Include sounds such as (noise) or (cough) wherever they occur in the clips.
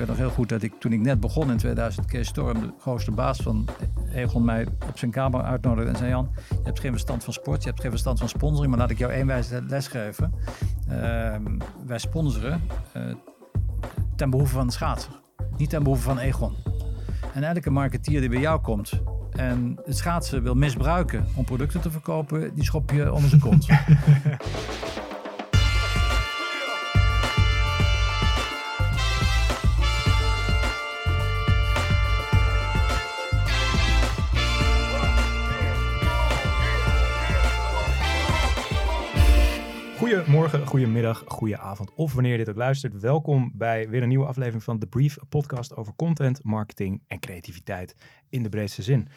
weet nog heel goed dat ik toen ik net begon in 2000, Kees Storm, de grootste baas van Egon, mij op zijn kamer uitnodigde en zei: Jan, je hebt geen verstand van sport, je hebt geen verstand van sponsoring, maar laat ik jou één wijze les geven. Ehm, wij sponsoren uh, ten behoeve van de schaatser, niet ten behoeve van Egon. En elke marketeer die bij jou komt en het schaatsen wil misbruiken om producten te verkopen, die schop je onder zijn kont. (laughs) Goedemorgen, goedemiddag, goedenavond of wanneer je dit ook luistert. Welkom bij weer een nieuwe aflevering van The Brief, een podcast over content, marketing en creativiteit in de breedste zin.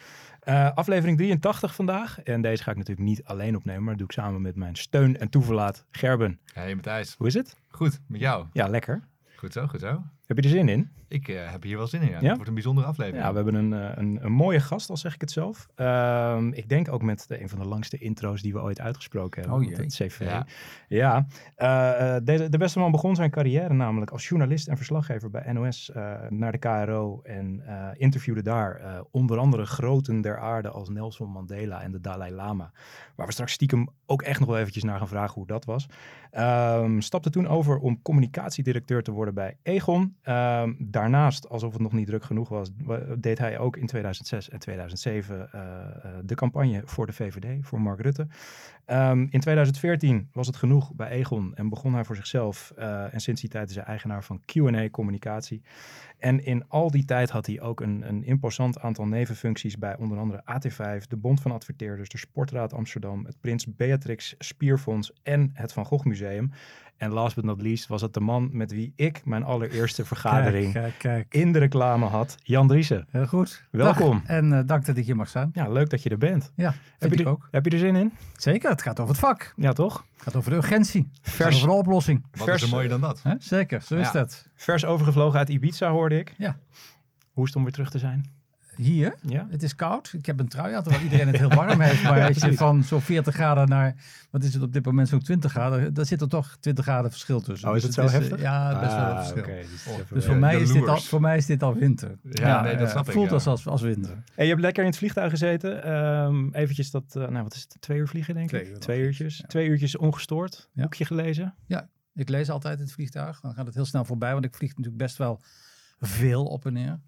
Uh, aflevering 83 vandaag en deze ga ik natuurlijk niet alleen opnemen, maar dat doe ik samen met mijn steun en toeverlaat Gerben. Hey Matthijs. Hoe is het? Goed, met jou? Ja, lekker. Goed zo, goed zo. Heb je er zin in? Ik uh, heb hier wel zin in, ja. Het wordt een bijzondere aflevering. Ja, we hebben een, eh, een, een mooie gast, al zeg ik het zelf. Uh, ik denk ook met de, een van de langste intro's die we ooit uitgesproken hebben. Oh jee. Het CV. Ja. ja. Uh, deze, de beste man begon zijn carrière namelijk als journalist en verslaggever bij NOS naar de KRO. En interviewde daar onder andere groten der aarde als Nelson Mandela en de Dalai Lama. Waar we straks stiekem ook echt nog wel eventjes naar gaan vragen hoe dat was. Um, stapte toen over om communicatiedirecteur te worden bij Egon. Um, daarnaast, alsof het nog niet druk genoeg was, deed hij ook in 2006 en 2007 uh, uh, de campagne voor de VVD, voor Mark Rutte. Um, in 2014 was het genoeg bij Egon en begon hij voor zichzelf. Uh, en sinds die tijd is hij eigenaar van Q&A Communicatie. En in al die tijd had hij ook een, een imposant aantal nevenfuncties bij onder andere AT5, de Bond van Adverteerders, de Sportraad Amsterdam, het Prins Beatrix Spierfonds en het Van Gogh Museum. En last but not least was het de man met wie ik mijn allereerste vergadering kijk, kijk, kijk. in de reclame had, Jan Driessen. Heel goed. Welkom. Dag. En uh, dank dat ik hier mag zijn. Ja, leuk dat je er bent. Ja, heb je, ik er, ook. heb je er zin in? Zeker, het gaat over het vak. Ja, toch? Het gaat over de urgentie. Vers, over de oplossing. Wat Vers, is er mooier dan dat? Hè? Zeker, zo is Ja. dat. Vers overgevlogen uit Ibiza hoorde ik. Ja. Hoe is het om weer terug te zijn? Hier, Ja? het is koud. Ik heb een trui aan, terwijl iedereen het heel warm heeft. (laughs) Maar Ja, als je van zo'n 40 graden naar, wat is het op dit moment, zo'n 20 graden, daar zit er toch 20 graden verschil tussen. Oh, is Dus het zo is, heftig? Ja, best wel een Ah, verschil. dus is Oh. Dus voor mij, is dit al, voor mij is dit al winter. Ja, nee, dat snap het ik, voelt ja. als, als, als winter. Hey, je hebt lekker in het vliegtuig gezeten. Ehm eventjes dat, eh, nou wat is het, twee uur vliegen denk Twee ik? uur twee nog uurtjes. ja. Twee uurtjes ongestoord. Ja. Boekje gelezen. Ik lees altijd in het vliegtuig. Dan gaat het heel snel voorbij, want ik vlieg natuurlijk best wel veel op en neer.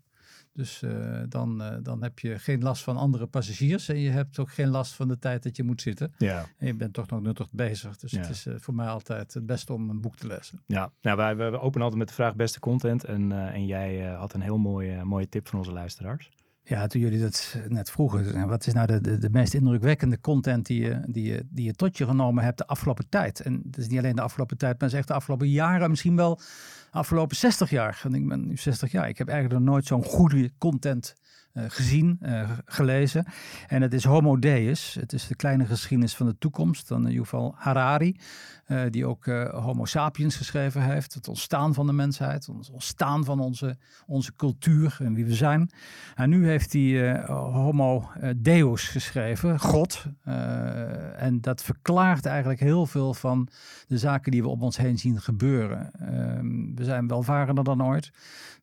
Dus eh, dan, eh, dan heb je geen last van andere passagiers. En je hebt ook geen last van de tijd dat je moet zitten. Ja. En je bent toch nog nuttig bezig. Dus Ja. het is eh, voor mij altijd het beste om een boek te lezen. Ja, nou, wij, wij openen altijd met de vraag beste content. En, en jij had een heel mooie, mooie tip van onze luisteraars. Ja, toen jullie dat net vroegen. Wat is nou de, de, meest indrukwekkende content die je, die, je, die je tot je genomen hebt de afgelopen tijd? En het is niet alleen de afgelopen tijd, maar echt de afgelopen jaren. Misschien wel de afgelopen 60 jaar. Want ik ben nu 60 jaar. Ik heb eigenlijk nog nooit zo'n goede content gezien, eh, gelezen. En het is Homo Deus. Het is de kleine geschiedenis van de toekomst. Dan Yuval Harari, eh, die ook eh, Homo Sapiens geschreven heeft. Het ontstaan van de mensheid, het ontstaan van onze, onze cultuur en wie we zijn. En nu heeft hij eh, Homo eh, Deus geschreven, God. Eh, en dat verklaart eigenlijk heel veel van de zaken die we om ons heen zien gebeuren. Ehm, we zijn welvarender dan ooit.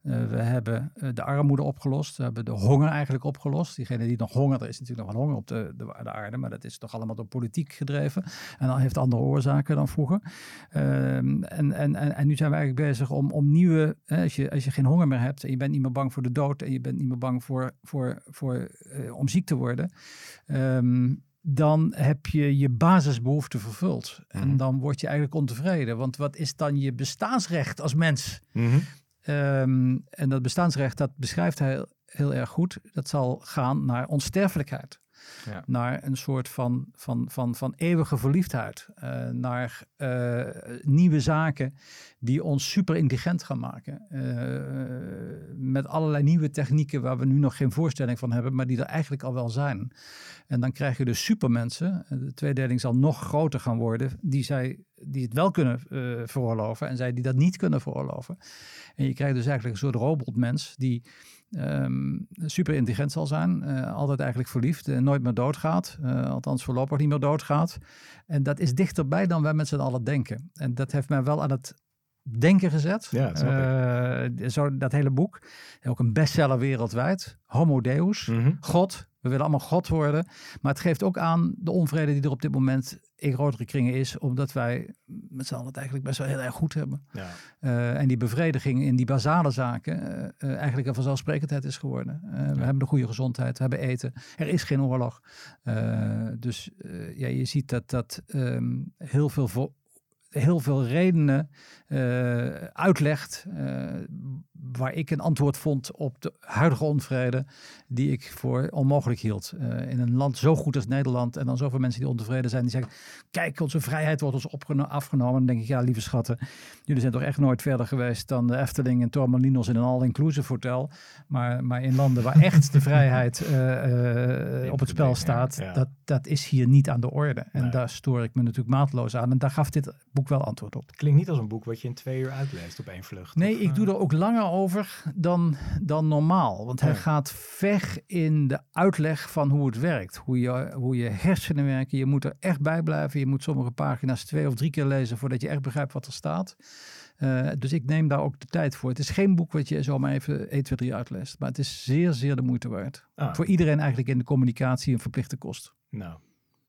Eh, we hebben eh, de armoede opgelost. We hebben de honger eigenlijk opgelost. Diegene die nog honger, er is natuurlijk nog wel honger op de, de, de aarde, maar dat is toch allemaal door politiek gedreven. En dan heeft andere oorzaken dan vroeger. Ehm, en, en, en, en nu zijn we eigenlijk bezig om, om nieuwe, hè, als, je, als je geen honger meer hebt en je bent niet meer bang voor de dood en je bent niet meer bang voor, voor, voor, eh, om ziek te worden. ehm, dan heb je je basisbehoeften vervuld. En Mhm. dan word je eigenlijk ontevreden. Want wat is dan je bestaansrecht als mens? Mhm. Ehm, en dat bestaansrecht, dat beschrijft hij heel, erg goed. Dat zal gaan naar onsterfelijkheid. Ja. Naar een soort van, van, van, van eeuwige verliefdheid. eh, naar eh, nieuwe zaken die ons super intelligent gaan maken. Eh, met allerlei nieuwe technieken waar we nu nog geen voorstelling van hebben, maar die er eigenlijk al wel zijn. En dan krijg je dus supermensen. De tweedeling zal nog groter gaan worden. Die, zij, die het wel kunnen veroorloven en zij die dat niet kunnen veroorloven. En je krijgt dus eigenlijk een soort robotmens die ehm, super intelligent zal zijn. eh, altijd eigenlijk verliefd. en nooit meer doodgaat. eh, althans voorlopig niet meer doodgaat. En dat is dichterbij dan wij met z'n allen denken. En dat heeft mij wel aan het denken gezet. Ja, dat Uh, zo, dat hele boek. Ook een bestseller wereldwijd. Homo Deus. Mhm. God. We willen allemaal God worden. Maar het geeft ook aan de onvrede die er op dit moment in grotere kringen is. Omdat wij met z'n allen het eigenlijk best wel heel erg goed hebben. Ja. Uh, en die bevrediging in die basale zaken uh, eigenlijk een vanzelfsprekendheid is geworden. Ja. We hebben de goede gezondheid, we hebben eten. Er is geen oorlog. dus ja, je ziet dat dat um, heel veel voor heel veel redenen uh, uitlegt uh, waar ik een antwoord vond op de huidige onvrede die ik voor onmogelijk hield. Uh, in een land zo goed als Nederland en dan zoveel mensen die ontevreden zijn die zeggen, kijk onze vrijheid wordt ons afgenomen. Dan denk ik, ja lieve schatten, jullie zijn toch echt nooit verder geweest dan de Efteling en Tormelinos in een all-inclusive hotel. Maar, maar in landen waar echt de vrijheid op het spel staat, ja. dat, dat is hier niet aan de orde. En nee. daar stoor ik me natuurlijk maatloos aan. En daar gaf dit boek wel antwoord op. Klinkt niet als een boek wat je in twee uur uitleest op één vlucht. Nee, of, ik doe er ook langer over dan, dan normaal. Want hij Ja. gaat ver in de uitleg van hoe het werkt. Hoe je, hoe je hersenen werken. Je moet er echt bij blijven. Je moet sommige pagina's twee of drie keer lezen voordat je echt begrijpt wat er staat. Eh, dus ik neem daar ook de tijd voor. Het is geen boek wat je zomaar even 1, 2, 3 uitleest. Maar het is zeer, zeer de moeite waard. Ah, Voor iedereen eigenlijk in de communicatie een verplichte kost. Nou,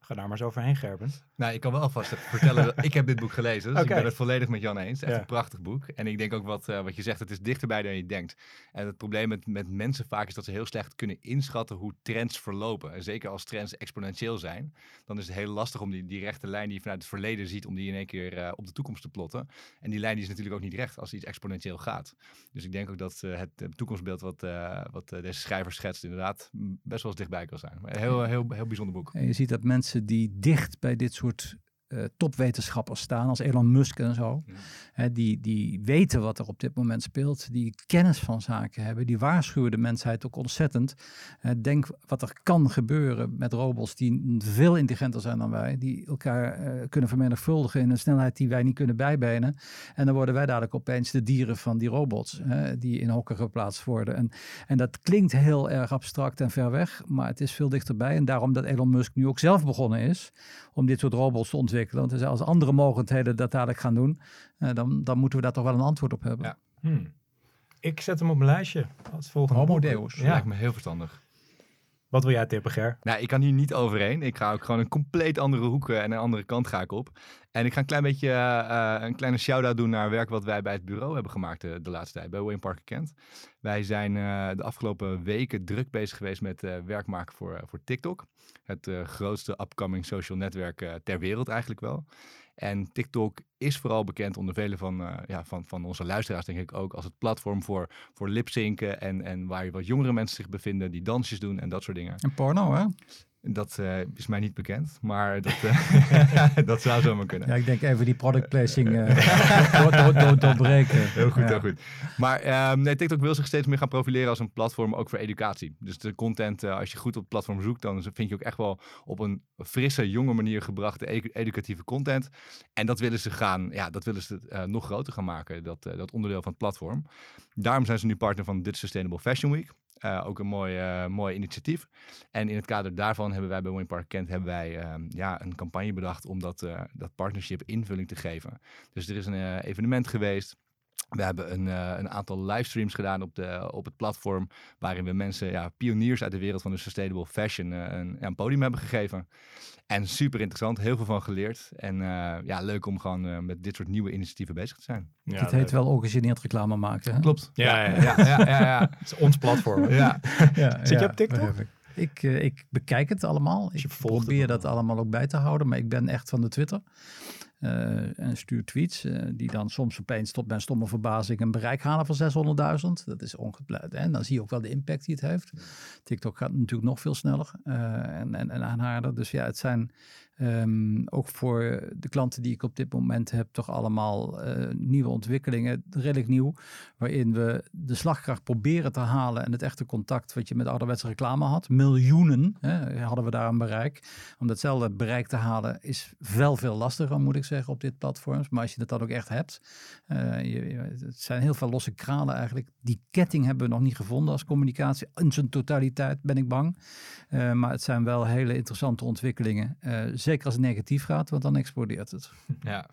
ga daar maar eens overheen, Gerben. Nou, ik kan wel alvast vertellen, dat ik heb dit boek gelezen, dus ik ben het volledig met Jan eens. Echt Ja. een prachtig boek. En ik denk ook wat, eh, wat je zegt, het is dichterbij dan je denkt. En het probleem met, met mensen vaak is dat ze heel slecht kunnen inschatten hoe trends verlopen. En zeker als trends exponentieel zijn, dan is het heel lastig om die, die rechte lijn die je vanuit het verleden ziet, om die in één keer eh, op de toekomst te plotten. En die lijn die is natuurlijk ook niet recht als iets exponentieel gaat. Dus ik denk ook dat eh, het toekomstbeeld wat, eh, wat deze schrijver schetst inderdaad mm, best wel eens dichtbij kan zijn. Maar Een heel, heel, heel bijzonder boek. En je ziet dat mensen die dicht bij dit soort tut eh, topwetenschappers staan, als Elon Musk en zo, Ja. hè, die, die weten wat er op dit moment speelt, die kennis van zaken hebben, die waarschuwen de mensheid ook ontzettend. Denk wat er kan gebeuren met robots die veel intelligenter zijn dan wij, die elkaar eh, kunnen vermenigvuldigen in een snelheid die wij niet kunnen bijbenen. En dan worden wij dadelijk opeens de dieren van die robots, hè, die in hokken geplaatst worden. En, en dat klinkt heel erg abstract en ver weg, maar het is veel dichterbij. En daarom dat Elon Musk nu ook zelf begonnen is om dit soort robots te ontwikkelen. Want zei, als andere mogendheden dat dadelijk gaan doen, eh, dan, dan moeten we daar toch wel een antwoord op hebben. Ja. Hmm. Ik zet hem op mijn lijstje als volgende Homo. Deus. Ja. Lijkt me heel verstandig. Wat wil jij tippen, Ger? Nou, ik kan hier niet overheen. Ik ga ook gewoon een compleet andere hoek en een andere kant ga ik op. En ik ga een klein beetje eh, eh, een kleine shout-out doen naar werk wat wij bij het bureau hebben gemaakt eh, de laatste tijd, bij William Parker Kent. Wij zijn de afgelopen weken druk bezig geweest met werk maken voor, voor TikTok. Het grootste upcoming social netwerk ter wereld eigenlijk wel. En TikTok is vooral bekend onder vele van, eh, ja, van, van onze luisteraars, denk ik ook, als het platform voor, voor lipzinken en, en waar wat jongere mensen zich bevinden, die dansjes doen en dat soort dingen. En porno, hè? Dat eh, is mij niet bekend, maar dat, eh, (laughs) (laughs) dat zou zomaar kunnen. Ja, ik denk even die product placing eh (laughs) door, door, doorbreken. Heel goed, Ja. heel goed. Maar ehm, nee, TikTok wil zich steeds meer gaan profileren als een platform ook voor educatie. Dus de content, als je goed op het platform zoekt, dan vind je ook echt wel op een frisse, jonge manier gebrachte edu- educatieve content. En dat willen ze gaan, ja, dat willen ze nog groter gaan maken, dat, dat onderdeel van het platform. Daarom zijn ze nu partner van Dit Sustainable Fashion Week. Eh, ook een mooi, eh, mooi initiatief. En in het kader daarvan hebben wij bij Wayne Park Kent hebben wij, ehm, ja, een campagne bedacht om dat, eh, dat partnership invulling te geven. Dus er is een evenement geweest. We hebben een, eh, een aantal livestreams gedaan op, de, op het platform. Waarin we mensen, ja, pioniers uit de wereld van de sustainable fashion, eh, een, ja, een podium hebben gegeven. En super interessant, heel veel van geleerd. En eh, ja, leuk om gewoon eh, met dit soort nieuwe initiatieven bezig te zijn. Ja, Dit heet wel ongegeneerd reclame maken. Hè? Klopt. Ja, ja, ja. ja, ja, ja, ja. (laughs) Het is ons platform. ja. (laughs) Ja, Zit je op TikTok? Ik, ik, bekijk het allemaal. Dus je Ik probeer dat allemaal ook bij te houden, maar ik ben echt van de Twitter. Eh, en stuur tweets eh, die dan soms opeens tot mijn stomme verbazing een bereik halen van 600.000. Dat is ongepleit. En dan zie je ook wel de impact die het heeft. TikTok gaat natuurlijk nog veel sneller eh, en, en, en aanharder. Dus ja, het zijn ehm, ook voor de klanten die ik op dit moment heb, toch allemaal eh, nieuwe ontwikkelingen, redelijk nieuw, waarin we de slagkracht proberen te halen en het echte contact wat je met ouderwetse reclame had. Miljoenen hè, hadden we daar een bereik. Om datzelfde bereik te halen is veel, veel lastiger, moet ik zeggen, op dit platform. Maar als je dat dan ook echt hebt, eh, je- het zijn heel veel losse kralen eigenlijk. Die ketting hebben we nog niet gevonden als communicatie. In zijn totaliteit ben ik bang. Eh, maar het zijn wel hele interessante ontwikkelingen. Zeker als het negatief gaat, want dan explodeert het. (laughs) ja.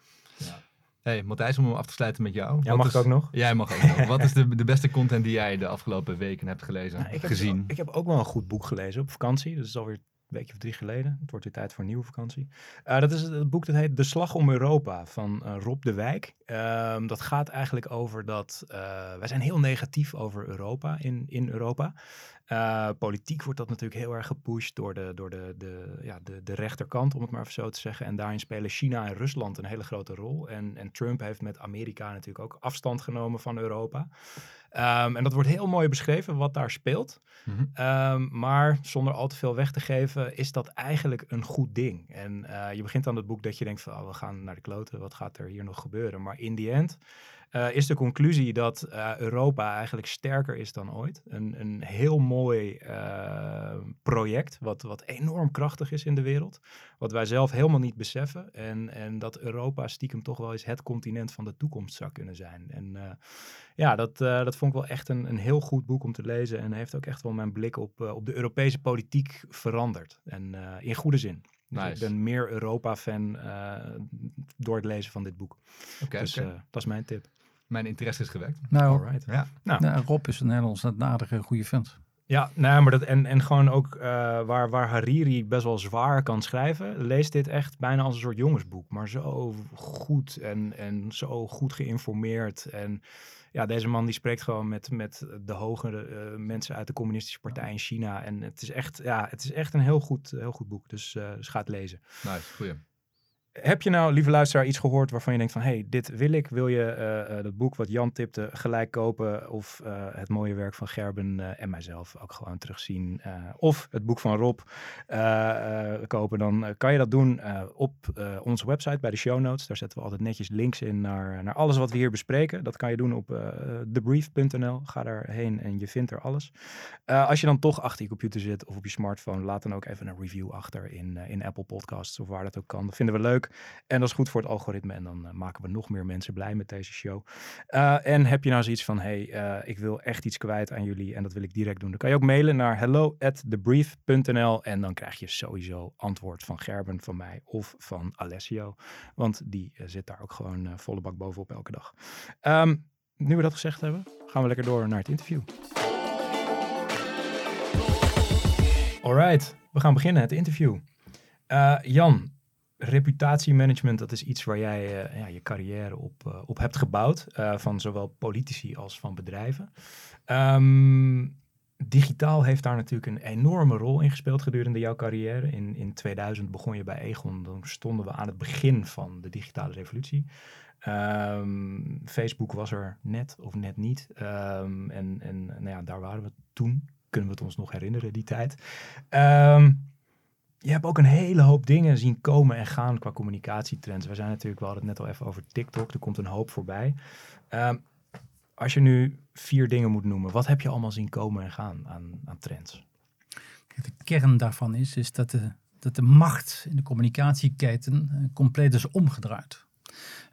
Hey Matthijs, om hem af te sluiten met jou. Ja, Wat mag is- ik ook nog? Jij mag ook nog. Wat is de, de beste content die jij de afgelopen weken hebt gelezen, Nou, ik heb, gezien? Ik heb ook wel een goed boek gelezen op vakantie. Dat is alweer een weekje of drie geleden. Het wordt weer tijd voor een nieuwe vakantie. Eh, dat is het boek dat heet De Slag om Europa van eh, Rob de Wijk. Ehm, dat gaat eigenlijk over dat eh, wij zijn heel negatief over Europa in, in Europa. Eh, politiek wordt dat natuurlijk heel erg gepusht door, de, door de, de, ja, de, de rechterkant, om het maar even zo te zeggen. En daarin spelen China en Rusland een hele grote rol. En, en Trump heeft met Amerika natuurlijk ook afstand genomen van Europa. Ehm, en dat wordt heel mooi beschreven wat daar speelt. Mhm. Ehm, maar zonder al te veel weg te geven, is dat eigenlijk een goed ding. En eh, je begint aan het boek dat je denkt van, oh, we gaan naar de kloten, wat gaat er hier nog gebeuren? Maar in die end eh, is de conclusie dat eh, Europa eigenlijk sterker is dan ooit. Een, een heel mooi eh, project, wat, wat enorm krachtig is in de wereld. Wat wij zelf helemaal niet beseffen. En, en dat Europa stiekem toch wel eens het continent van de toekomst zou kunnen zijn. En ja, dat, dat vond ik wel echt een, een heel goed boek om te lezen. En heeft ook echt wel mijn blik op, op de Europese politiek veranderd. En in goede zin. Dus Nice. ik ben meer Europa-fan door het lezen van dit boek. Oké, dus dat is mijn tip. Mijn interesse is gewekt. Nou, Alright. Ja. nou, Rob is een hele ontzettend goede vent. Ja, nou, maar dat, en, en gewoon ook eh, waar, waar Hariri best wel zwaar kan schrijven, lees dit echt bijna als een soort jongensboek. Maar zo goed en, en zo goed geïnformeerd. En ja, deze man die spreekt gewoon met, met de hogere eh, mensen uit de communistische partij in China. En het is echt, ja, het is echt een heel goed, heel goed boek. Dus, eh, dus ga het lezen. Nice, goeie. Heb je nou, lieve luisteraar, iets gehoord waarvan je denkt van... hé, hey, dit wil ik. Wil je eh, dat boek wat Jan tipte gelijk kopen? Of eh, het mooie werk van Gerben en mijzelf ook gewoon terugzien? of het boek van Rob kopen? Dan kan je dat doen op onze website bij de show notes. Daar zetten we altijd netjes links in naar, naar alles wat we hier bespreken. Dat kan je doen op thebrief.nl. Ga daarheen en je vindt er alles. Als je dan toch achter je computer zit of op je smartphone... laat dan ook even een review achter in, in Apple Podcasts of waar dat ook kan. Dat vinden we leuk. En dat is goed voor het algoritme. En dan eh, maken we nog meer mensen blij met deze show. Eh, en heb je nou zoiets van, hey, eh, ik wil echt iets kwijt aan jullie en dat wil ik direct doen. Dan kan je ook mailen naar hello at thebrief.nl en dan krijg je sowieso antwoord van Gerben, van mij of van Alessio. Want die zit daar ook gewoon volle bak bovenop elke dag. Ehm, nu we dat gezegd hebben, gaan we lekker door naar het interview. Alright, we gaan beginnen, het interview. Eh, Jan, reputatiemanagement, dat is iets waar jij eh, ja, je carrière op, eh, op hebt gebouwd. eh, van zowel politici als van bedrijven. Ehm, digitaal heeft daar natuurlijk een enorme rol in gespeeld gedurende jouw carrière. In, in 2000 begon je bij Egon. Dan stonden we aan het begin van de digitale revolutie. Ehm, Facebook was er net of net niet. Ehm, en en nou ja, daar waren we toen. Kunnen we het ons nog herinneren, die tijd. Ehm, je hebt ook een hele hoop dingen zien komen en gaan qua communicatietrends. We zijn natuurlijk, we hadden het net al even over TikTok. Er komt een hoop voorbij. Ehm, als je nu vier dingen moet noemen, wat heb je allemaal zien komen en gaan aan, aan trends? De kern daarvan is, is dat, de, dat de macht in de communicatieketen eh, compleet is omgedraaid.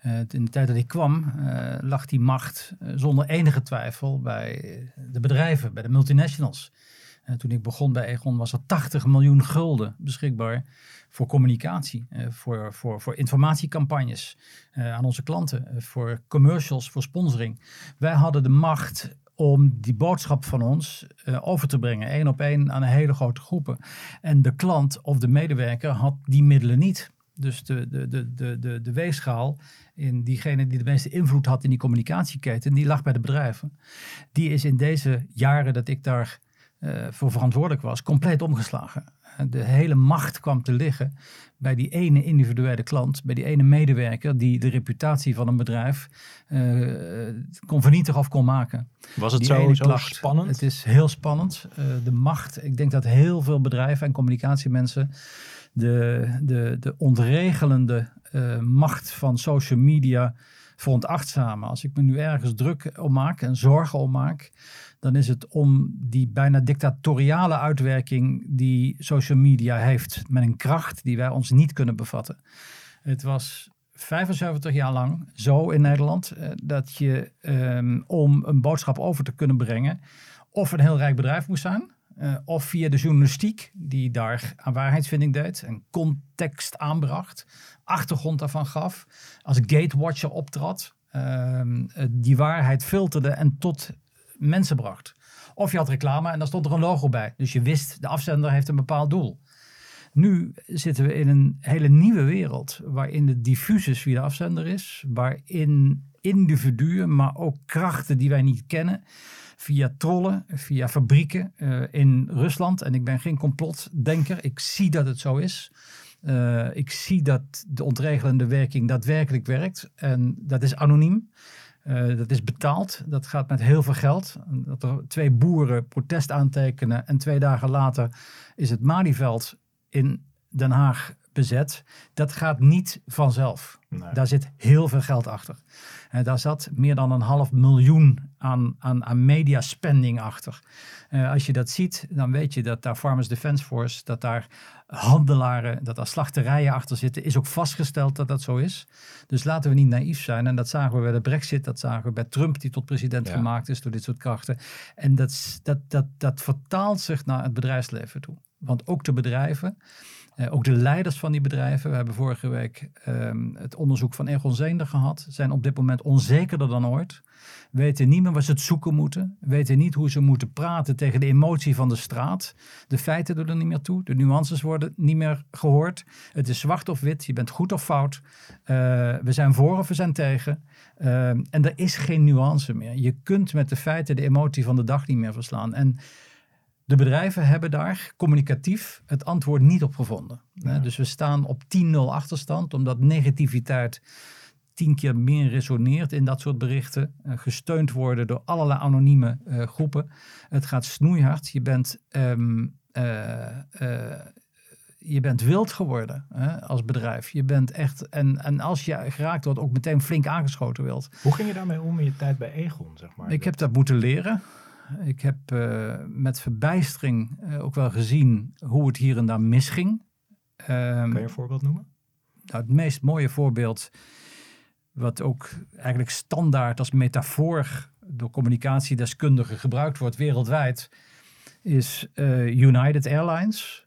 Eh, in de tijd dat ik kwam, eh, lag die macht zonder enige twijfel bij de bedrijven, bij de multinationals. Eh, toen ik begon bij Egon was er 80 miljoen gulden beschikbaar voor communicatie, eh, voor, voor, voor informatiecampagnes eh, aan onze klanten, voor commercials, voor sponsoring. Wij hadden de macht om die boodschap van ons over te brengen, één op één aan een hele grote groepen. En de klant of de medewerker had die middelen niet. Dus de, de, de, de, de, de weegschaal in diegene die de meeste invloed had in die communicatieketen, die lag bij de bedrijven. Die is in deze jaren dat ik daar voor verantwoordelijk was, compleet omgeslagen. De hele macht kwam te liggen bij die ene individuele klant, bij die ene medewerker die de reputatie van een bedrijf eh, kon vernietigen of kon maken. Was het Die zo, zo klacht. spannend? Het is heel spannend. Eh, de macht, ik denk dat heel veel bedrijven en communicatiemensen de, de, de ontregelende eh, macht van social media veronachtzamen. Als ik me nu ergens druk om maak en zorgen om maak, dan is het om die bijna dictatoriale uitwerking die social media heeft met een kracht die wij ons niet kunnen bevatten. Het was 75 jaar lang zo in Nederland eh, dat je ehm, om een boodschap over te kunnen brengen of een heel rijk bedrijf moest zijn. uh, of via de journalistiek, die daar aan waarheidsvinding deed en context aanbracht, achtergrond daarvan gaf, als gatewatcher optrad, uh, die waarheid filterde en tot mensen bracht. Of je had reclame en daar stond er een logo bij. Dus je wist, de afzender heeft een bepaald doel. Nu zitten we in een hele nieuwe wereld waarin het diffuus is wie de afzender is, waarin individuen, maar ook krachten die wij niet kennen, via trollen, via fabrieken uh, in Rusland. En ik ben geen complotdenker, ik zie dat het zo is. Uh, ik zie dat de ontregelende werking daadwerkelijk werkt. En dat is anoniem. Uh, dat is betaald. Dat gaat met heel veel geld. Dat er twee boeren protest aantekenen. En twee dagen later is het Malieveld in Den Haag bezet. Dat gaat niet vanzelf. Nee. Daar zit heel veel geld achter. En daar zat meer dan een half miljoen aan, aan, aan mediaspending achter. Uh, als je dat ziet, dan weet je dat daar Farmers Defence Force, dat daar handelaren, dat daar slachterijen achter zitten. Is ook vastgesteld dat dat zo is. Dus laten we niet naïef zijn. En dat zagen we bij de brexit, dat zagen we bij Trump, die tot president ja. gemaakt is door dit soort krachten. En dat, dat, dat, dat vertaalt zich naar het bedrijfsleven toe. Want ook de bedrijven uh, ook de leiders van die bedrijven, we hebben vorige week um, het onderzoek van Egon Zeender gehad, zijn op dit moment onzekerder dan ooit. Weten niet meer waar ze het zoeken moeten. Weten niet hoe ze moeten praten tegen de emotie van de straat. De feiten doen er niet meer toe. De nuances worden niet meer gehoord. Het is zwart of wit. Je bent goed of fout. Uh, we zijn voor of we zijn tegen. Uh, en er is geen nuance meer. Je kunt met de feiten de emotie van de dag niet meer verslaan. En de bedrijven hebben daar communicatief het antwoord niet op gevonden. Ja. Dus we staan op 10-0 achterstand, omdat negativiteit tien keer meer resoneert in dat soort berichten. Uh, gesteund worden door allerlei anonieme uh, groepen. Het gaat snoeihard. Je bent, um, uh, je bent wild geworden hè, als bedrijf. Je bent echt, en, en als je geraakt wordt, ook meteen flink aangeschoten wilt. Hoe ging je daarmee om in je tijd bij Egon? Zeg maar? Ik heb dat moeten leren. Ik heb uh, met verbijstering uh, ook wel gezien hoe het hier en daar misging. Um, kan je een voorbeeld noemen? Nou, het meest mooie voorbeeld, wat ook eigenlijk standaard als metafoor door communicatiedeskundigen gebruikt wordt wereldwijd, is uh, United Airlines.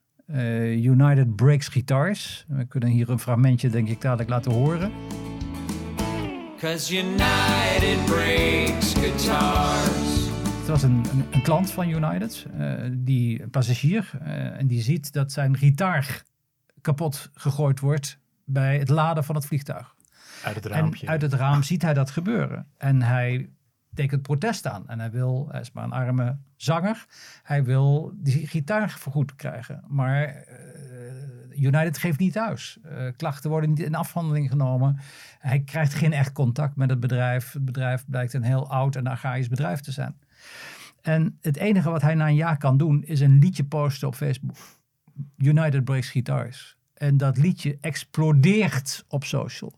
United Breaks Guitars. We kunnen hier een fragmentje, denk ik, dadelijk laten horen. Cause United breaks guitars. Het was een, een, een, klant van United, uh, die een passagier, uh, en die ziet dat zijn gitaar kapot gegooid wordt bij het laden van het vliegtuig. Uit het raampje. En uit het raam ziet hij dat gebeuren. En hij tekent protest aan. En hij wil, hij is maar een arme zanger, hij wil die gitaar vergoed krijgen. Maar uh, United geeft niet thuis. klachten worden niet in afhandeling genomen. Hij krijgt geen echt contact met het bedrijf. Het bedrijf blijkt een heel oud en archaïs bedrijf te zijn. En het enige wat hij na een jaar kan doen, is een liedje posten op Facebook. United Breaks Guitars. En dat liedje explodeert op social.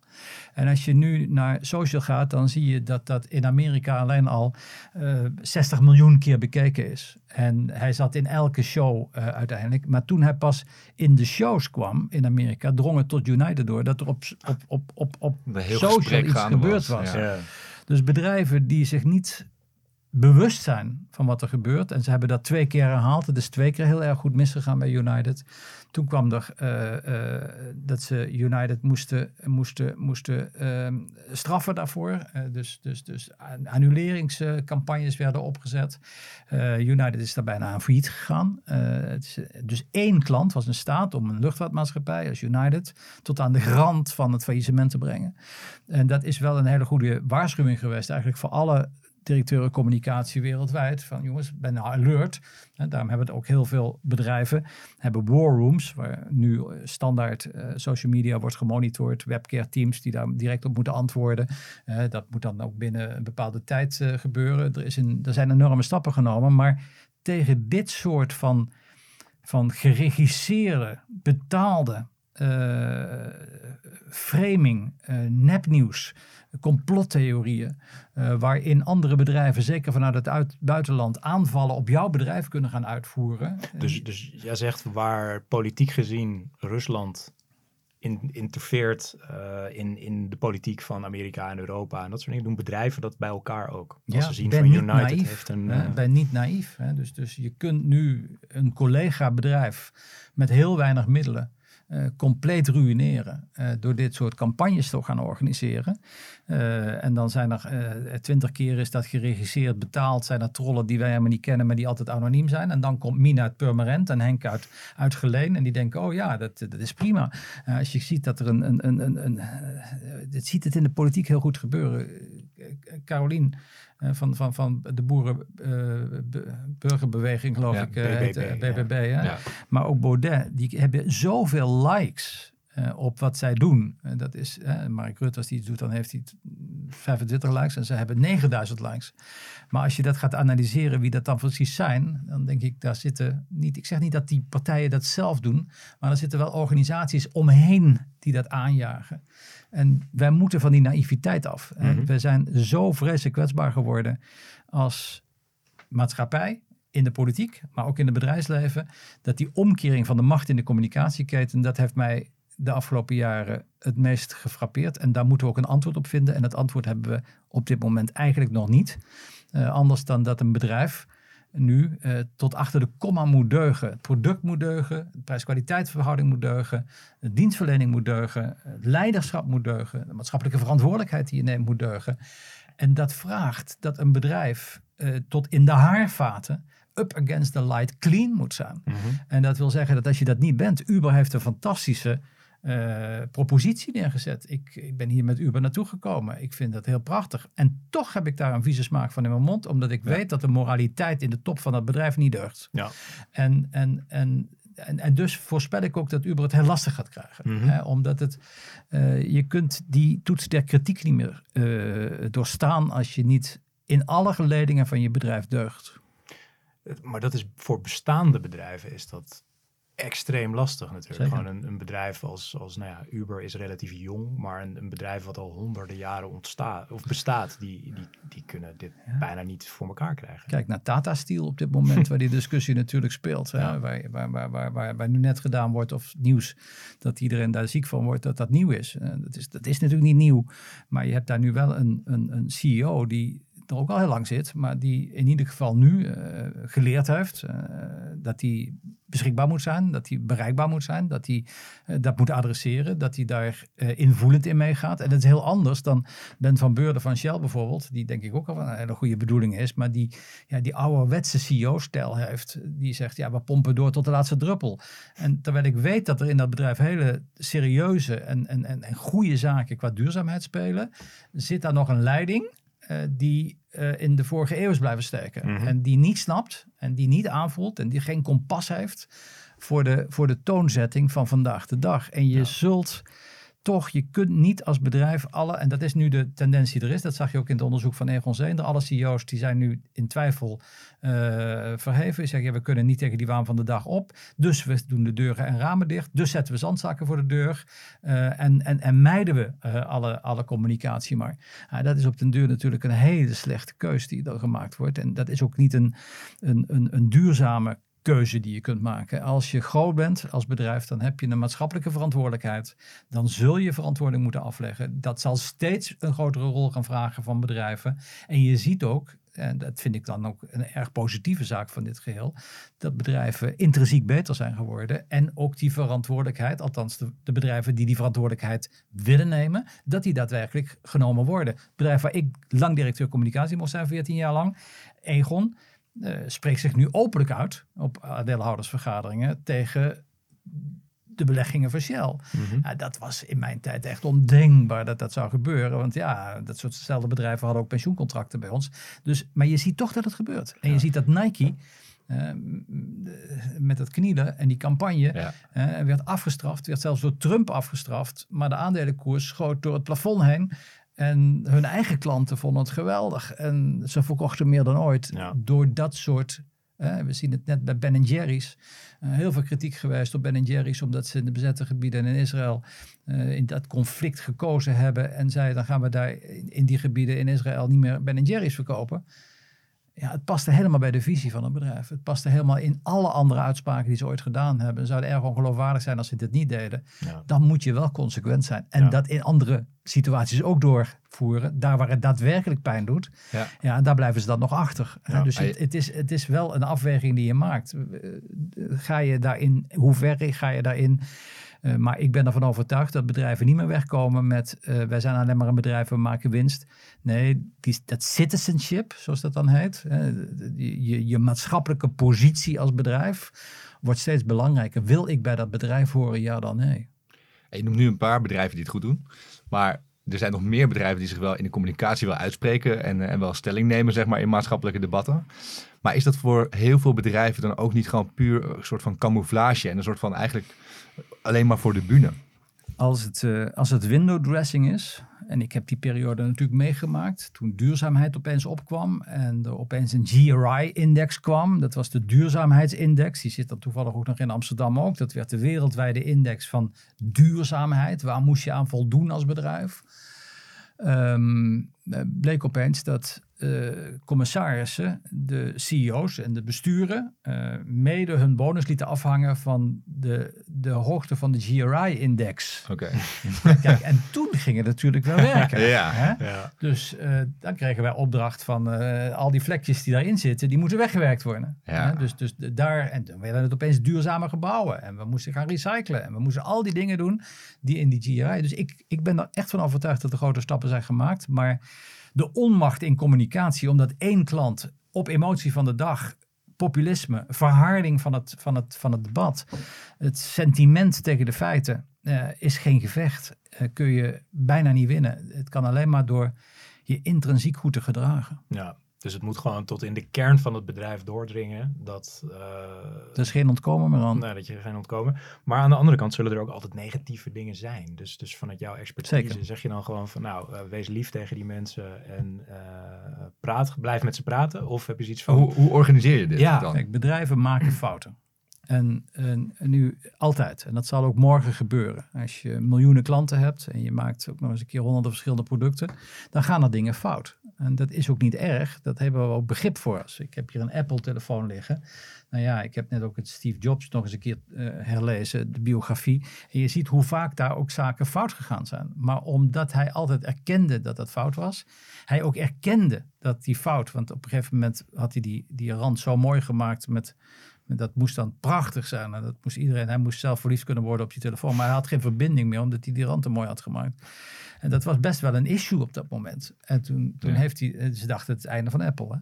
En als je nu naar social gaat, dan zie je dat dat in Amerika alleen al uh, 60 miljoen keer bekeken is. En hij zat in elke show uh, uiteindelijk. Maar toen hij pas in de shows kwam in Amerika, drong het tot United door dat er op, op, op, op, op social iets gebeurd was. was. Ja. Dus bedrijven die zich niet bewust zijn van wat er gebeurt. En ze hebben dat twee keer herhaald. Het is twee keer heel erg goed misgegaan bij United. Toen kwam er uh, uh, dat ze United moesten, moesten, moesten uh, straffen daarvoor. Eh, dus, dus, dus annuleringscampagnes werden opgezet. Eh, United is daar bijna aan failliet gegaan. Dus één klant was in staat om een luchtvaartmaatschappij als United tot aan de rand van het faillissement te brengen. En dat is wel een hele goede waarschuwing geweest eigenlijk voor alle directeuren communicatie wereldwijd. Van jongens, ben nou alert. Daarom hebben het ook heel veel bedrijven. Hebben war rooms, waar nu eh, standaard uh, social media wordt gemonitord. Webcare teams die daar direct op moeten antwoorden. Uh, dat moet dan ook binnen een bepaalde tijd gebeuren. Er, is een, er zijn enorme stappen genomen. Maar tegen dit soort van, van geregisseerde, betaalde framing, nepnieuws complottheorieën, uh, waarin andere bedrijven, zeker vanuit het uit, buitenland, aanvallen op jouw bedrijf kunnen gaan uitvoeren. Dus, dus jij zegt waar politiek gezien Rusland in, interfereert uh, in, in de politiek van Amerika en Europa. En dat soort dingen doen bedrijven dat bij elkaar ook. Als ja, ze zien van United naïef, heeft een... Uh, ben niet naïef. Hè? Dus, dus je kunt nu een collega bedrijf met heel weinig middelen uh, compleet ruïneren uh, door dit soort campagnes te gaan organiseren. Uh, en dan zijn er twintig keer is dat geregisseerd, betaald, zijn er trollen die wij helemaal niet kennen, maar die altijd anoniem zijn. En dan komt Mina uit Purmerend en Henk uit, uit Geleen en die denken, oh ja, dat, dat is prima. als je ziet dat er een, een, een, een, een dit ziet het in de politiek heel goed gebeuren. Carolien van, van, van de boerenburgerbeweging, geloof ik, BBB, BBB. Ja. Maar ook Baudet, die hebben zoveel likes op wat zij doen. Uh, dat is, uh, Mark Rutte, als hij iets doet, dan heeft hij 25 likes en ze hebben 9000 likes. Maar als je dat gaat analyseren, wie dat dan precies zijn, dan denk ik, daar zitten niet, ik zeg niet dat die partijen dat zelf doen, maar er zitten wel organisaties omheen die dat aanjagen. En wij moeten van die naïviteit af. Mm We zijn zo vreselijk kwetsbaar geworden als maatschappij, in de politiek, maar ook in het bedrijfsleven, dat die omkering van de macht in de communicatieketen, dat heeft mij de afgelopen jaren het meest gefrappeerd. En daar moeten we ook een antwoord op vinden. En dat antwoord hebben we op dit moment eigenlijk nog niet. Uh, anders dan dat een bedrijf nu uh, tot achter de komma moet deugen. Het product moet deugen, de prijs-kwaliteitsverhouding moet deugen, de dienstverlening moet deugen, het leiderschap moet deugen, de maatschappelijke verantwoordelijkheid die je neemt moet deugen. En dat vraagt dat een bedrijf uh, tot in de haarvaten up against the light clean moet zijn. Mm -hmm. En dat wil zeggen dat als je dat niet bent, Uber heeft een fantastische uh, propositie neergezet. Ik, ik, ben hier met Uber naartoe gekomen. Ik vind dat heel prachtig. En toch heb ik daar een vieze smaak van in mijn mond, omdat ik weet dat de moraliteit in de top van dat bedrijf niet deugt. Ja. En, en, en, en, en, dus voorspel ik ook dat Uber het heel lastig gaat krijgen. Mm -hmm. hè, omdat het, uh, je kunt die toets der kritiek niet meer uh, doorstaan als je niet in alle geledingen van je bedrijf deugt. Maar dat is voor bestaande bedrijven is dat extreem lastig natuurlijk. Gewoon een, een, bedrijf als, als nou ja, Uber is relatief jong, maar een, een, bedrijf wat al honderden jaren ontstaat of bestaat, die, die, die kunnen dit bijna niet voor elkaar krijgen. Kijk naar Tata Steel op dit moment, (laughs) waar die discussie natuurlijk speelt. Ja. Waar, waar, waar, waar, waar, waar, nu net gedaan wordt of nieuws dat iedereen daar ziek van wordt, dat dat nieuw is. Uh, dat is. Dat is natuurlijk niet nieuw, maar je hebt daar nu wel een, een, een CEO die ook al heel lang zit, maar die in ieder geval nu uh, geleerd heeft uh, dat hij beschikbaar moet zijn, dat hij bereikbaar moet zijn, dat hij uh, dat moet adresseren, dat hij daar invoelend in meegaat. En dat is heel anders dan Ben van Beurden van Shell bijvoorbeeld, die denk ik ook al een hele goede bedoeling is, maar die ja, die ouderwetse CEO-stijl heeft, die zegt ja, we pompen door tot de laatste druppel. En terwijl ik weet dat er in dat bedrijf hele serieuze en, en, en, en goede zaken qua duurzaamheid spelen, zit daar nog een leiding die uh, in de vorige eeuw is blijven steken. Mm -hmm. En die niet snapt en die niet aanvoelt en die geen kompas heeft voor de, voor de toonzetting van vandaag de dag. En je ja. zult toch, je kunt niet als bedrijf alle, en dat is nu de tendentie er is, dat zag je ook in het onderzoek van Egon Zeender, alle CEO's die zijn nu in twijfel uh, verheven. Die zeggen, we kunnen niet tegen die waan van de dag op, dus we doen de deuren en ramen dicht, dus zetten we zandzakken voor de deur uh, en, en, en mijden we uh, alle, alle communicatie maar. dat is op den deur natuurlijk een hele slechte keus die er gemaakt wordt en dat is ook niet een, een, een, een duurzame keuze die je kunt maken. Als je groot bent als bedrijf, dan heb je een maatschappelijke verantwoordelijkheid. Dan zul je verantwoording moeten afleggen. Dat zal steeds een grotere rol gaan vragen van bedrijven. En je ziet ook, en dat vind ik dan ook een erg positieve zaak van dit geheel, dat bedrijven intrinsiek beter zijn geworden. En ook die verantwoordelijkheid, althans de, bedrijven die die verantwoordelijkheid willen nemen, dat die daadwerkelijk genomen worden. Bedrijf waar ik lang directeur communicatie mocht zijn, 14 jaar lang, Egon uh, spreekt zich nu openlijk uit op aandeelhoudersvergaderingen tegen de beleggingen van Shell. Mm -hmm. uh, dat was in mijn tijd echt ondenkbaar dat dat zou gebeuren. Want ja, dat soortzelfde bedrijven hadden ook pensioencontracten bij ons. Dus, maar je ziet toch dat het gebeurt. En ja. je ziet dat Nike... Uh, met dat knielen en die campagne ja. werd afgestraft, werd zelfs door Trump afgestraft, maar de aandelenkoers schoot door het plafond heen. En hun eigen klanten vonden het geweldig. En ze verkochten meer dan ooit ja. door dat soort. We zien het net bij Ben Jerry's. Uh, heel veel kritiek geweest op Ben Jerry's, omdat ze in de bezette gebieden in Israël uh, in dat conflict gekozen hebben. En zeiden: dan gaan we daar in die gebieden in Israël niet meer Ben Jerry's verkopen. Ja, het paste helemaal bij de visie van het bedrijf. Het paste helemaal in alle andere uitspraken die ze ooit gedaan hebben. Zou erg ongeloofwaardig zijn als ze dit niet deden. Ja. Dan moet je wel consequent zijn. En Ja. dat in andere situaties ook doorvoeren. Daar waar het daadwerkelijk pijn doet. Ja. Ja, daar blijven ze dan nog achter. Dus het, het, is, het is wel een afweging die je maakt. Ga je daarin, hoe ver ga je daarin? Eh, maar ik ben ervan overtuigd dat bedrijven niet meer wegkomen met eh, wij zijn alleen maar een bedrijf, we maken winst. Nee, die, dat citizenship, zoals dat dan heet, je, je, maatschappelijke positie als bedrijf wordt steeds belangrijker. Wil ik bij dat bedrijf horen, ja dan nee. Je noemt nu een paar bedrijven die het goed doen. Maar er zijn nog meer bedrijven die zich wel in de communicatie wel uitspreken en, eh, en wel stelling nemen, zeg maar, in maatschappelijke debatten. Maar is dat voor heel veel bedrijven dan ook niet gewoon puur een soort van camouflage en een soort van eigenlijk alleen maar voor de bühne? Als het, eh, als het window dressing is, en ik heb die periode natuurlijk meegemaakt, toen duurzaamheid opeens opkwam en er opeens een GRI-index kwam. Dat was de duurzaamheidsindex, die zit dan toevallig ook nog in Amsterdam ook. Dat werd de wereldwijde index van duurzaamheid. Waar moest je aan voldoen als bedrijf? Eh, bleek opeens dat eh, commissarissen, de CEO's en de besturen eh, mede hun bonus lieten afhangen van de, de hoogte van de GRI-index. Oké. (laughs) Kijk, en toen ging het natuurlijk wel werken. Ja. Hè? Ja. Dus eh, dan kregen wij opdracht van eh, al die vlekjes die daarin zitten, die moeten weggewerkt worden. Ja. Hè? Dus, dus de- daar, en toen werden het opeens duurzame gebouwen. En we moesten gaan recyclen. En we moesten al die dingen doen die in die GRI. Dus ik, ik ben er echt van overtuigd dat er grote stappen zijn gemaakt. Maar de onmacht in communicatie, omdat één klant op emotie van de dag populisme, verharding van het, van het, van het debat, het sentiment tegen de feiten, eh, is geen gevecht. Eh, kun je bijna niet winnen. Het kan alleen maar door je intrinsiek goed te gedragen. ja, dus het moet gewoon tot in de kern van het bedrijf doordringen. Dat, eh, Er is geen ontkomen meer aan. nou, dat je er geen ontkomen. Maar aan de andere kant zullen er ook altijd negatieve dingen zijn. Dus, dus vanuit jouw expertise Zeker. zeg je dan gewoon van nou, eh, wees lief tegen die mensen en eh, praat, blijf met ze praten. Of heb je zoiets van, Hoe, hoe organiseer je dit Ja. dan? Kijk, bedrijven maken fouten. En, en, nu altijd. En dat zal ook morgen gebeuren. Als je miljoenen klanten hebt en je maakt ook nog eens een keer honderden verschillende producten, dan gaan er dingen fout. En dat is ook niet erg. Dat hebben we ook begrip voor. Ik heb hier een Apple-telefoon liggen. Nou ja, ik heb net ook het Steve Jobs nog eens een keer eh, herlezen, de biografie. En je ziet hoe vaak daar ook zaken fout gegaan zijn. Maar omdat hij altijd erkende dat dat fout was, hij ook erkende dat die fout, want op een gegeven moment had hij die, die rand zo mooi gemaakt met, met dat moest dan prachtig zijn. En dat moest iedereen, hij moest zelf verliefd kunnen worden op die telefoon, maar hij had geen verbinding meer omdat hij die rand te mooi had gemaakt. En dat was best wel een issue op dat moment. En toen, toen Ja. heeft hij, eh, ze dachten het einde van Apple. Hè?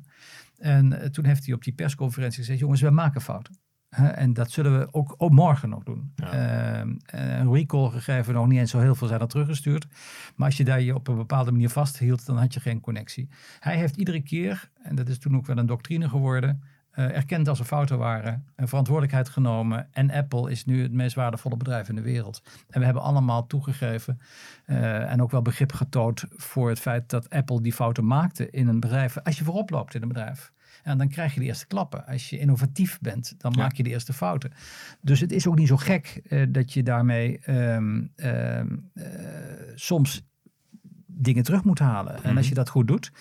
En eh, toen heeft hij op die persconferentie gezegd, jongens, we maken fouten. En dat zullen we ook, ook morgen nog doen. Ja. Ehm, eh, een recall gegeven, nog niet eens zo heel veel zijn er teruggestuurd. Maar als je daar je op een bepaalde manier vasthield, dan had je geen connectie. Hij heeft iedere keer, en dat is toen ook wel een doctrine geworden, erkend als er fouten waren, en verantwoordelijkheid genomen. En Apple is nu het meest waardevolle bedrijf in de wereld. En we hebben allemaal toegegeven eh, en ook wel begrip getoond voor het feit dat Apple die fouten maakte in een bedrijf. Als je voorop loopt in een bedrijf. En dan krijg je de eerste klappen. Als je innovatief bent, dan Ja. maak je de eerste fouten. Dus het is ook niet zo gek eh, dat je daarmee ehm, ehm, eh, soms dingen terug moet halen. En Mhm. als je dat goed doet.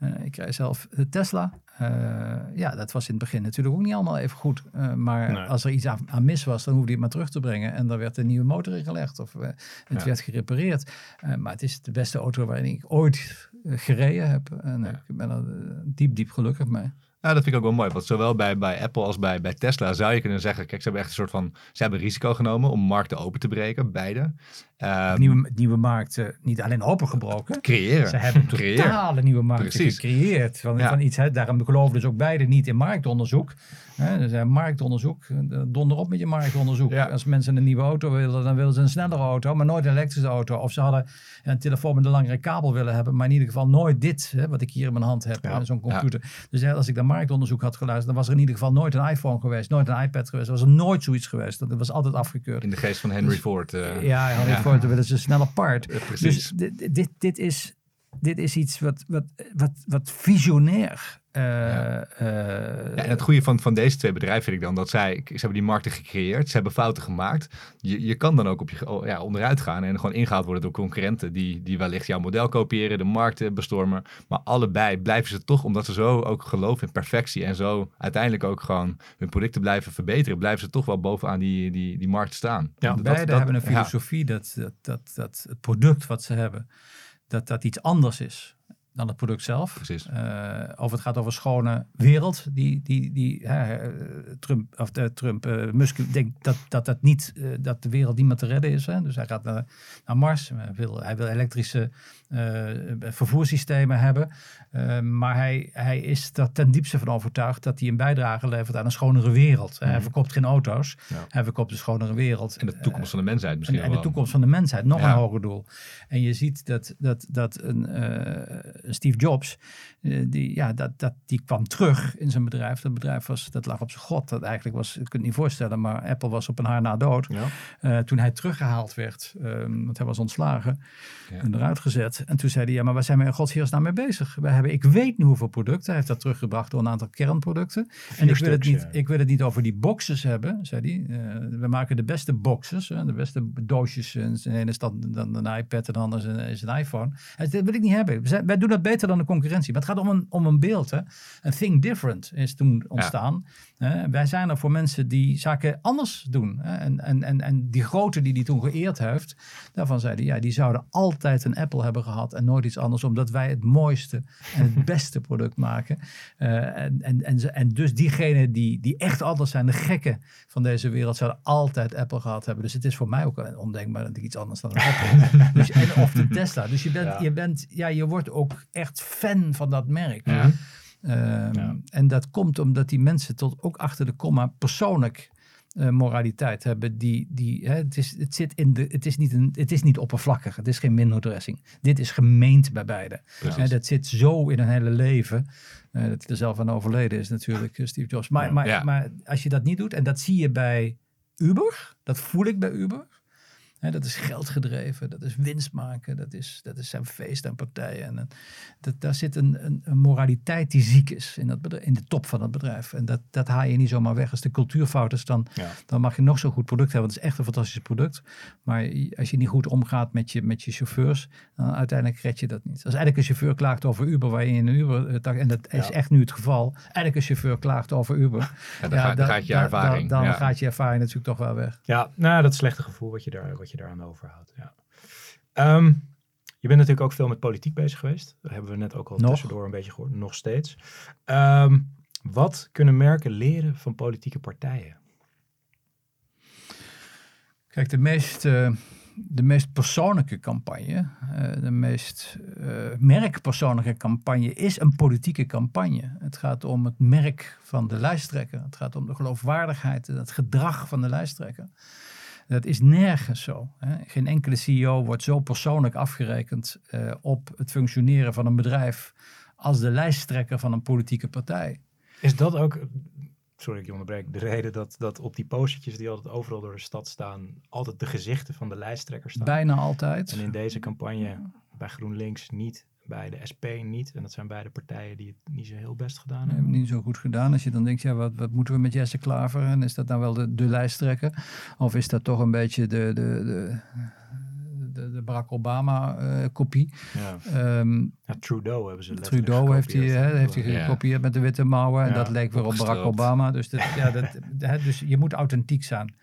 Eh, ik rij zelf de Tesla. eh, ja, dat was in het begin natuurlijk ook niet allemaal even goed. Eh, maar Nee. als er iets aan, aan mis was, dan hoefde je het maar terug te brengen. En daar werd een nieuwe motor in gelegd of het Ja. werd gerepareerd. Maar het is de beste auto waarin ik ooit gereden heb. En Ja. ik ben er diep, diep gelukkig mee. Nou, dat vind ik ook wel mooi. Want zowel bij, bij Apple als bij, bij Tesla zou je kunnen zeggen... Kijk, ze hebben echt een soort van... Ze hebben risico genomen om markten open te breken. Beide. Ehm, nieuwe, nieuwe markten niet alleen opengebroken. creëren. Ze hebben (laughs) totale nieuwe markten Precies. gecreëerd. Van, Ja. van iets, hè. Daarom geloven dus ook beide niet in marktonderzoek. Hè, dus, eh, marktonderzoek, eh, donder op met je marktonderzoek. Ja. Als mensen een nieuwe auto willen, dan willen ze een snellere auto, maar nooit een elektrische auto. Of ze hadden een telefoon met een langere kabel willen hebben, maar in ieder geval nooit dit, hè, wat ik hier in mijn hand heb, Ja. zo'n computer. Dus hè, als ik naar marktonderzoek had geluisterd, dan was er in ieder geval nooit een iPhone geweest, nooit een iPad geweest. Er was er nooit zoiets geweest. Dat was altijd afgekeurd. In de geest van Henry Ford. eh, Ja, had Ja. voor te willen ze snel apart. precies. Dus dit, dit, dit, is, dit is iets wat, wat, wat, wat visionair eh, Ja. eh, Ja, het goede van, van deze twee bedrijven vind ik dan dat zij, ze hebben die markten gecreëerd, ze hebben fouten gemaakt. Je, je kan dan ook op je, oh, ja, onderuit gaan en gewoon ingehaald worden door concurrenten die, die wellicht jouw model kopiëren, de markten bestormen. Maar allebei blijven ze toch, omdat ze zo ook geloven in perfectie en zo uiteindelijk ook gewoon hun producten blijven verbeteren, blijven ze toch wel bovenaan die, die, die markt staan. Ja, Dat- beide dat- hebben een filosofie dat, dat, dat, dat het product wat ze hebben, dat dat iets anders is dan het product zelf. Precies. Eh, of het gaat over schone wereld. Die, die, die, hè, eh, Trump, of de, Trump, eh, Musk denkt dat, dat, dat, niet, dat de wereld niet meer te redden is. Hè? Dus hij gaat naar, naar Mars. Hij wil, hij wil elektrische vervoerssystemen hebben. Eh, maar hij, hij is er ten diepste van overtuigd dat hij een bijdrage levert aan een schonere wereld. Hij verkoopt geen auto's. Ja. Hij verkoopt een schonere wereld. En de toekomst van de mensheid misschien En, en de toekomst van de mensheid, nog Ja. een hoger doel. En je ziet dat, dat, dat een, eh, Steve Jobs, eh, die, ja, dat, dat, die kwam terug in zijn bedrijf. Dat bedrijf was, dat lag op zijn god. Dat eigenlijk was, ik kan het niet voorstellen, maar Apple was op een haar na dood. Ja. Eh, toen hij teruggehaald werd, ehm, want hij was ontslagen Ja. en eruit gezet. En toen zei hij, ja, maar waar zijn we in godsheersnaam mee bezig? We hebben, ik weet niet hoeveel producten. Hij heeft dat teruggebracht door een aantal kernproducten. En ik wil, het niet, ja. ik wil het niet over die boxes hebben, zei hij. Eh, we maken de beste boxes, hè, de beste doosjes. En de ene is dan, dan een iPad en de andere is een, is een iPhone. Hij zei, dat wil ik niet hebben. We zijn- wij doen dat beter dan de concurrentie. Maar het gaat om een, om een beeld. Hè. Een think different is toen ontstaan. Hè. wij zijn er voor mensen die zaken anders doen. Hè. En, en, en, en die grote die die toen geëerd heeft, daarvan zei hij, ja, die zouden altijd een Apple hebben gehad en nooit iets anders, omdat wij het mooiste en het (laughs) beste product maken. Eh, en, en, en, en dus diegenen die, die echt anders zijn, de gekken van deze wereld, zouden altijd Apple gehad hebben. Dus het is voor mij ook ondenkbaar dat ik iets anders dan een Apple. (laughs) dus, en, of de Tesla. Dus je bent, Ja. je bent, ja, je wordt ook echt fan van dat merk. Ja. Ehm, Ja. En dat komt omdat die mensen tot ook achter de komma persoonlijk moraliteit hebben. Die, die, hè, het, is, het, zit in de, het, is niet een, het is niet oppervlakkig. Het is geen windowdressing. Dit is gemeend bij beide. Hè, dat zit zo in hun hele leven. eh, dat hij er zelf aan overleden is natuurlijk, eh, Steve Jobs. Maar, Ja. maar, maar als je dat niet doet, en dat zie je bij Uber, dat voel ik bij Uber. Hè, dat is geld gedreven, dat is winst maken, dat is, dat is zijn feest en partijen. En, dat, daar zit een, een, een moraliteit die ziek is in, dat bedrijf, in de top van het bedrijf. En dat, dat haal je niet zomaar weg. Als de cultuur fout is, dan, Ja. dan mag je nog zo'n goed product hebben. Want het is echt een fantastisch product. Maar als je niet goed omgaat met je, met je chauffeurs, dan uiteindelijk red je dat niet. Als eigenlijk een chauffeur klaagt over Uber, waar je in een Uber, eh, en dat is Ja. echt nu het geval, eigenlijk een chauffeur klaagt over Uber. Ja, dan, gaat, dan gaat je ervaring. Dan, ja. gaat je ervaring natuurlijk toch wel weg. Ja, nou, dat slechte gevoel wat je, daar, wat je daaraan overhoudt. Ja. Ehm, je bent natuurlijk ook veel met politiek bezig geweest. Dat hebben we net ook al Nog. tussendoor een beetje gehoord. Nog steeds. Ehm, wat kunnen merken leren van politieke partijen? Kijk, de meest, eh, de meest persoonlijke campagne, eh, de meest eh, merkpersoonlijke campagne is een politieke campagne. Het gaat om het merk van de lijsttrekker. Het gaat om de geloofwaardigheid en het gedrag van de lijsttrekker. Dat is nergens zo. Hè. Geen enkele CEO wordt zo persoonlijk afgerekend eh, op het functioneren van een bedrijf als de lijsttrekker van een politieke partij. Is dat ook, sorry ik je onderbreek, de reden dat, dat op die postertjes die altijd overal door de stad staan, altijd de gezichten van de lijsttrekkers staan? Bijna altijd. En in deze campagne bij GroenLinks niet, bij de SP niet. En dat zijn beide partijen die het niet zo heel best gedaan Nee, hebben. niet zo goed gedaan. Als je dan denkt, ja, wat, wat moeten we met Jesse Klaver? En is dat nou wel de, de lijsttrekker? Of is dat toch een beetje de, de, de, de, de Barack Obama-kopie? Ja. Ehm Ja, Trudeau hebben ze letterlijk Trudeau heeft hij, heeft hij Ja. gekopieerd met de witte mouwen. En Ja, dat leek weer op Barack. Obama. Dus, dat, ja, dat, hè, dus je moet authentiek zijn.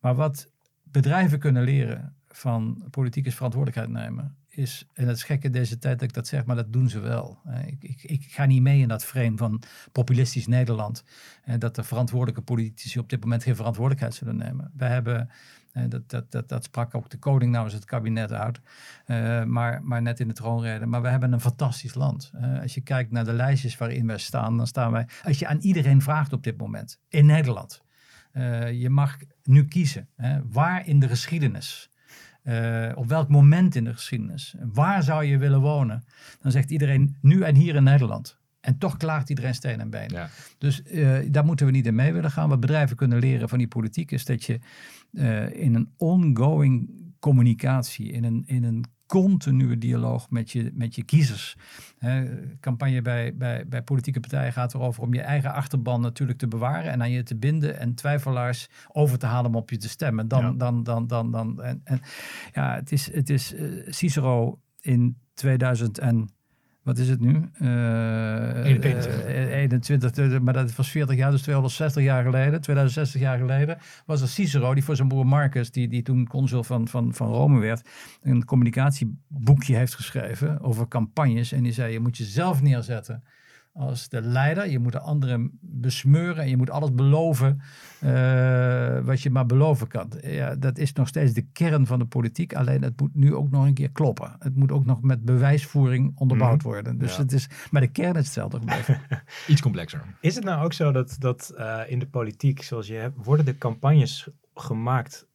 Maar wat bedrijven kunnen leren van politiek is verantwoordelijkheid nemen. Is, en het is gek deze tijd dat ik dat zeg, maar dat doen ze wel. hè. Ik, ik, ik ga niet mee in dat frame van populistisch Nederland. En dat de verantwoordelijke politici op dit moment geen verantwoordelijkheid zullen nemen. We hebben, eh, dat, dat, dat, dat sprak ook de koning namens het kabinet uit. Eh, maar, maar net in de troonrede. Maar we hebben een fantastisch land. Eh, als je kijkt naar de lijstjes waarin wij staan, dan staan wij. Als je aan iedereen vraagt op dit moment in Nederland. eh, je mag nu kiezen. Waar in de geschiedenis? Eh, op welk moment in de geschiedenis? Waar zou je willen wonen? Dan zegt iedereen nu en hier in Nederland. En toch klaagt iedereen steen en been. Ja. Dus eh, daar moeten we niet in mee willen gaan. Wat bedrijven kunnen leren van die politiek is dat je eh, in een ongoing communicatie, in een, in een continue dialoog met je, met je kiezers. Campagne bij, bij, bij politieke partijen gaat erover om je eigen achterban natuurlijk te bewaren en aan je te binden en twijfelaars over te halen om op je te stemmen. Dan, Ja. dan, dan, dan, dan. En, en ja, het is, het is eh, Cicero in 2000 en wat is het nu? Eh, 21. eh, 21, eh, maar dat was 40 jaar, dus 260 jaar geleden, 2060 jaar geleden, was er Cicero, die voor zijn broer Marcus, die, die toen consul van, van, van Rome werd, een communicatieboekje heeft geschreven over campagnes. En die zei, je moet jezelf neerzetten als de leider. Je moet de anderen besmeuren en je moet alles beloven eh, wat je maar beloven kan. Ja, dat is nog steeds de kern van de politiek. Alleen het moet nu ook nog een keer kloppen. Het moet ook nog met bewijsvoering onderbouwd Mhm. worden. Dus Ja. het is, maar de kern is hetzelfde gebleven. (laughs) Iets complexer. Is het nou ook zo dat, dat eh, in de politiek, zoals je hebt, worden de campagnes gemaakt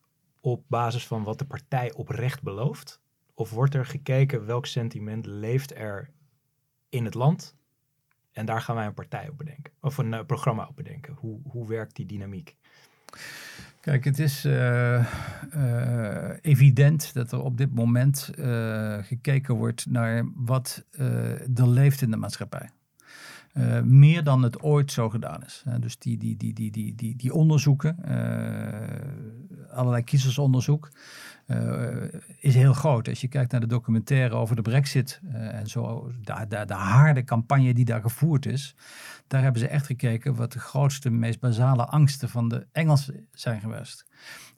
op basis van wat de partij oprecht belooft? Of wordt er gekeken welk sentiment leeft er in het land? En daar gaan wij een partij op bedenken. Of een eh, programma op bedenken. Hoe, hoe werkt die dynamiek? Kijk, het is eh, eh, evident dat er op dit moment gekeken wordt naar wat er leeft in de maatschappij. Meer dan het ooit zo gedaan is. Dus die, die, die, die, die, die, die onderzoeken, allerlei kiezersonderzoek, is heel groot. Als je kijkt naar de documentaire over de brexit eh, en zo, de, de harde campagne die daar gevoerd is, daar hebben ze echt gekeken wat de grootste, meest basale angsten van de Engelsen zijn geweest.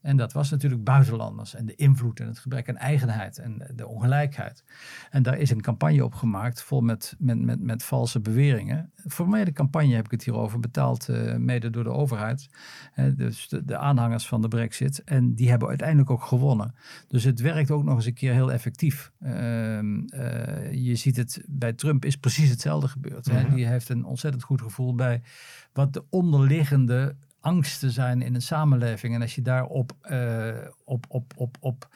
En dat was natuurlijk buitenlanders en de invloed en het gebrek aan eigenheid en de ongelijkheid. En daar is een campagne op gemaakt vol met, met, met, met valse beweringen. Formele campagne heb ik het hierover betaald, eh, mede door de overheid. Dus de, de aanhangers van de brexit. En die hebben uiteindelijk ook gewonnen. Dus het werkt ook nog eens een keer heel effectief. Ehm, eh, je ziet het bij Trump is precies hetzelfde gebeurd. hè. Mhm. Die heeft een ontzettend goed gevoel bij wat de onderliggende angsten zijn in een samenleving. En als je daarop uh, op, op, op, op,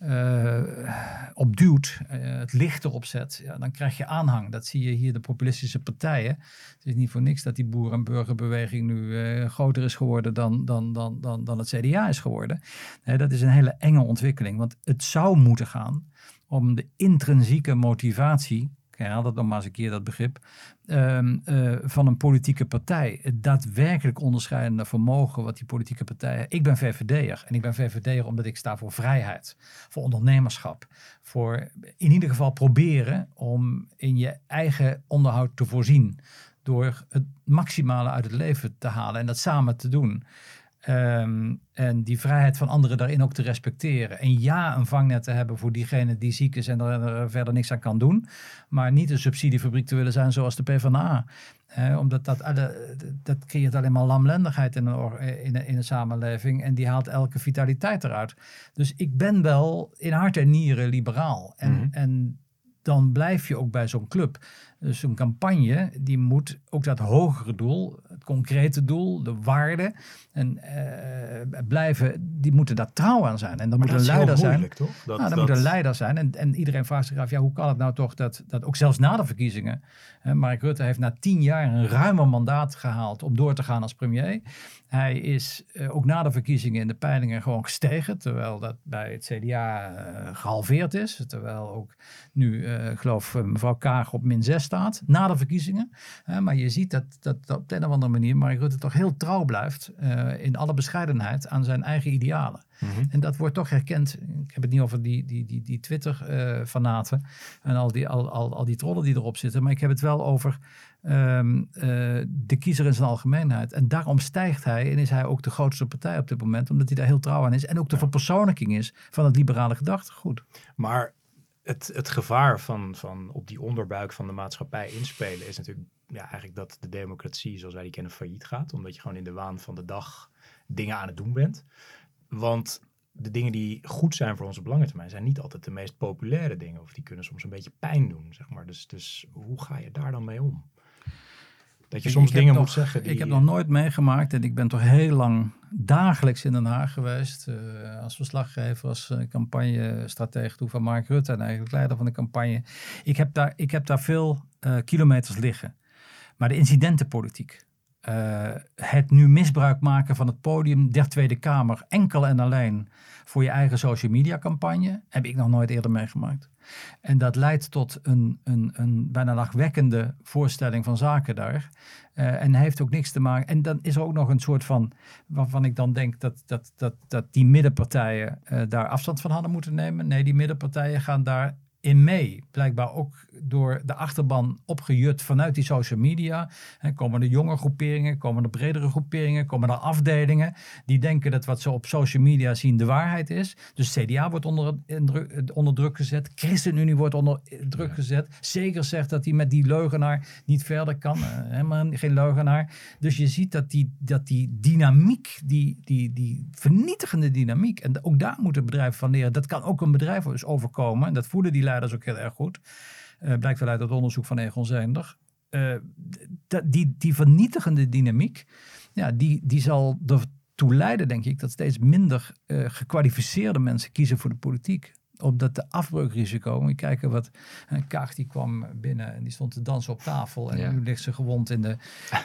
uh, op duwt, uh, het licht erop zet, ja, dan krijg je aanhang. Dat zie je hier de populistische partijen. Het is niet voor niks dat die boer- en burgerbeweging nu groter is geworden dan, dan, dan, dan, dan het CDA is geworden. Dat is een hele enge ontwikkeling. Want het zou moeten gaan om de intrinsieke motivatie herhaal dat nog maar eens een keer, dat begrip, um, uh, van een politieke partij. Het daadwerkelijk onderscheidende vermogen wat die politieke partijen... Ik ben VVD'er en ik ben VVD'er omdat ik sta voor vrijheid, voor ondernemerschap. Voor in ieder geval proberen om in je eigen onderhoud te voorzien. Door het maximale uit het leven te halen en dat samen te doen. Um, en die vrijheid van anderen daarin ook te respecteren. En ja, een vangnet te hebben voor diegene die ziek is en er, er verder niks aan kan doen. Maar niet een subsidiefabriek te willen zijn zoals de PvdA. Eh, omdat dat, dat creëert alleen maar lamlendigheid in een, in, een, in een samenleving. En die haalt elke vitaliteit eruit. Dus ik ben wel in hart en nieren liberaal. En, mm-hmm. en dan blijf je ook bij zo'n club. Dus zo'n campagne, die moet ook dat hogere doel, concrete doel, de waarde, en uh, blijven, die moeten daar trouw aan zijn. En dan maar moet een leider zijn. Toch? Dat, nou, dan dat... moet een leider zijn. En, en iedereen vraagt zich af, ja, hoe kan het nou toch dat, dat ook zelfs na de verkiezingen, hè, Mark Rutte heeft na tien jaar een ruimer mandaat gehaald om door te gaan als premier. Hij is uh, ook na de verkiezingen in de peilingen gewoon gestegen, terwijl dat bij het CDA uh, gehalveerd is. Terwijl ook nu, ik geloof, mevrouw Kaag op min 6 staat, na de verkiezingen. maar je ziet dat, dat, op de een of andere manier Mark Rutte toch heel trouw blijft, in alle bescheidenheid, aan zijn eigen idealen. Mm-hmm. En dat wordt toch herkend. Ik heb het niet over die, die, die, die Twitter-fanaten en al die, al, al, al die trollen die erop zitten, maar ik heb het wel over um, uh, de kiezer in zijn algemeenheid. En daarom stijgt hij en is hij ook de grootste partij op dit moment, omdat hij daar heel trouw aan is en ook de verpersoonlijking is van het liberale gedachtegoed. Maar het, het gevaar van, van op die onderbuik van de maatschappij inspelen is natuurlijk ja, eigenlijk dat de democratie zoals wij die kennen failliet gaat. Omdat je gewoon in de waan van de dag dingen aan het doen bent. Want de dingen die goed zijn voor onze lange termijn zijn niet altijd de meest populaire dingen. Of die kunnen soms een beetje pijn doen, zeg maar. Dus, dus hoe ga je daar dan mee om? Dat je ik, soms ik dingen nog, moet zeggen. Die... Ik heb nog nooit meegemaakt en ik ben toch heel lang dagelijks in Den Haag geweest. Uh, als verslaggever, als uh, campagnestratege toen van Mark Rutte en eigenlijk leider van de campagne. Ik heb daar, ik heb daar veel uh, kilometers liggen. Maar de incidentenpolitiek, het nu misbruik maken van het podium der Tweede Kamer, enkel en alleen voor je eigen social media campagne, heb ik nog nooit eerder meegemaakt. En dat leidt tot een, een, een bijna lachwekkende voorstelling van zaken daar. Uh, en heeft ook niks te maken. En dan is er ook nog een soort van. waarvan ik dan denk dat, dat, dat, dat die middenpartijen uh, daar afstand van hadden moeten nemen. Nee, die middenpartijen gaan daar in mee. Blijkbaar ook door de achterban opgejut vanuit die social media. En komen er jonge groeperingen, komen er bredere groeperingen, komen er afdelingen die denken dat wat ze op social media zien de waarheid is. Dus CDA wordt onder, onder druk gezet, ChristenUnie wordt onder druk gezet. Zeker zegt dat hij met die leugenaar niet verder kan. Uh, helemaal geen leugenaar. Dus je ziet dat die, dat die dynamiek, die, die, die vernietigende dynamiek, en ook daar moet het bedrijf van leren. Dat kan ook een bedrijf overkomen. En dat voelen die leiders ook heel erg goed. Uh, blijkt wel uit het onderzoek van Egon Zender. Uh, die, die vernietigende dynamiek, ja, die, die zal ertoe leiden, denk ik, dat steeds minder uh, gekwalificeerde mensen kiezen voor de politiek omdat de afbreukrisico, we kijken wat, een Kaag die kwam binnen en die stond te dansen op tafel. En ja. nu ligt ze gewond in de,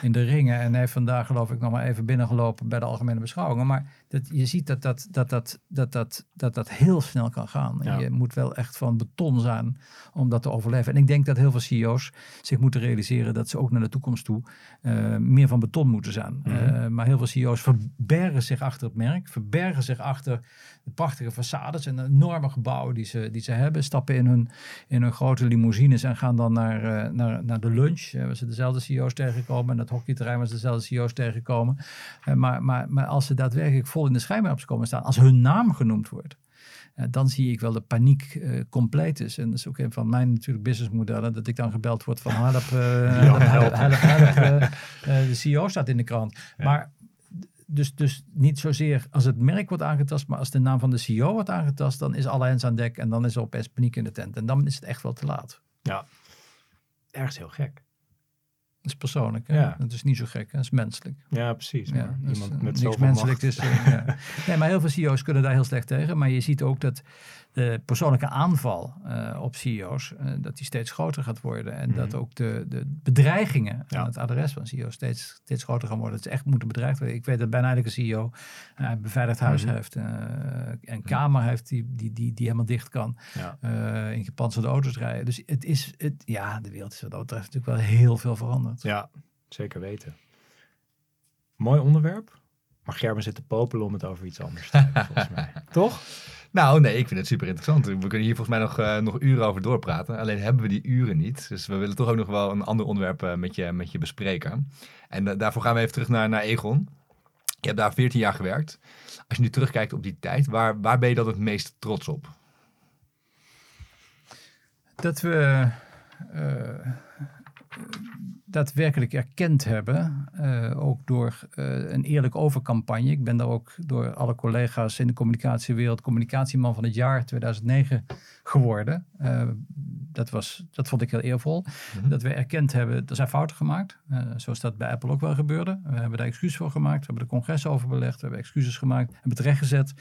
in de ringen. En heeft vandaag geloof ik nog maar even binnengelopen bij de algemene beschouwingen. Maar dat, je ziet dat dat, dat, dat, dat, dat, dat, dat heel snel kan gaan. Ja. Je moet wel echt van beton zijn om dat te overleven. En ik denk dat heel veel CEO's zich moeten realiseren dat ze ook naar de toekomst toe uh, meer van beton moeten zijn. Mm -hmm. uh, maar heel veel CEO's verbergen zich achter het merk, verbergen zich achter de prachtige façades en enorme gebouwen die ze, die ze hebben. Stappen in hun, in hun grote limousines en gaan dan naar, uh, naar, naar de lunch. Uh, waar ze dezelfde CEO's tegenkomen. En dat hockeyterrein waar ze dezelfde CEO's tegenkomen. Uh, maar, maar, maar als ze daadwerkelijk vol in de schijnwerpers komen staan, als hun naam genoemd wordt. dan zie ik wel de paniek compleet is. En dat is ook een van mijn natuurlijk businessmodellen. Dat ik dan gebeld word van help, (laughs) help, help, help, help (laughs) de CEO staat in de krant. Ja. Maar dus, dus niet zozeer als het merk wordt aangetast, maar als de naam van de CEO wordt aangetast, dan is alle hens aan dek en dan is er opeens paniek in de tent. En dan is het echt wel te laat. Ja, ergens heel gek. Dat is persoonlijk. Hè? Ja. Dat is niet zo gek. Dat is menselijk. Ja, precies. Ja, dus, iemand met niks menselijk. Is, uh, ja. (laughs) nee, maar heel veel CEO's kunnen daar heel slecht tegen. Maar je ziet ook dat de persoonlijke aanval uh, op CEO's, uh, dat die steeds groter gaat worden. En dat ook de, de bedreigingen ja. aan het adres van CEO's steeds, steeds groter gaan worden. Het is echt moeten bedreigd worden. Ik weet dat bijna elke CEO uh, een beveiligd huis mm. heeft. een kamer heeft die, die, die, die helemaal dicht kan. Ja. in gepantserde auto's rijden. Dus het is, het, ja, de wereld is wat dat betreft natuurlijk wel heel veel veranderd. Ja, zeker weten. Mooi onderwerp. Maar Gerben zit te popelen om het over iets anders te hebben, volgens mij. (laughs) Toch? Nou, nee, ik vind het super interessant. We kunnen hier volgens mij nog, uh, nog uren over doorpraten. Alleen hebben we die uren niet. Dus we willen toch ook nog wel een ander onderwerp uh, met, je, met je bespreken. En uh, daarvoor gaan we even terug naar, naar Egon. Je hebt daar 14 jaar gewerkt. Als je nu terugkijkt op die tijd, waar, waar ben je dan het meest trots op? Dat we daadwerkelijk erkend hebben, uh, ook door uh, een eerlijk overcampagne. Ik ben daar ook door alle collega's in de communicatiewereld communicatieman van het jaar 2009 geworden. Uh, dat, was, dat vond ik heel eervol. Mm -hmm. Dat we erkend hebben, er zijn fouten gemaakt. zoals dat bij Apple ook wel gebeurde. We hebben daar excuses voor gemaakt. We hebben de congres over belegd. We hebben excuses gemaakt. Hebben het rechtgezet.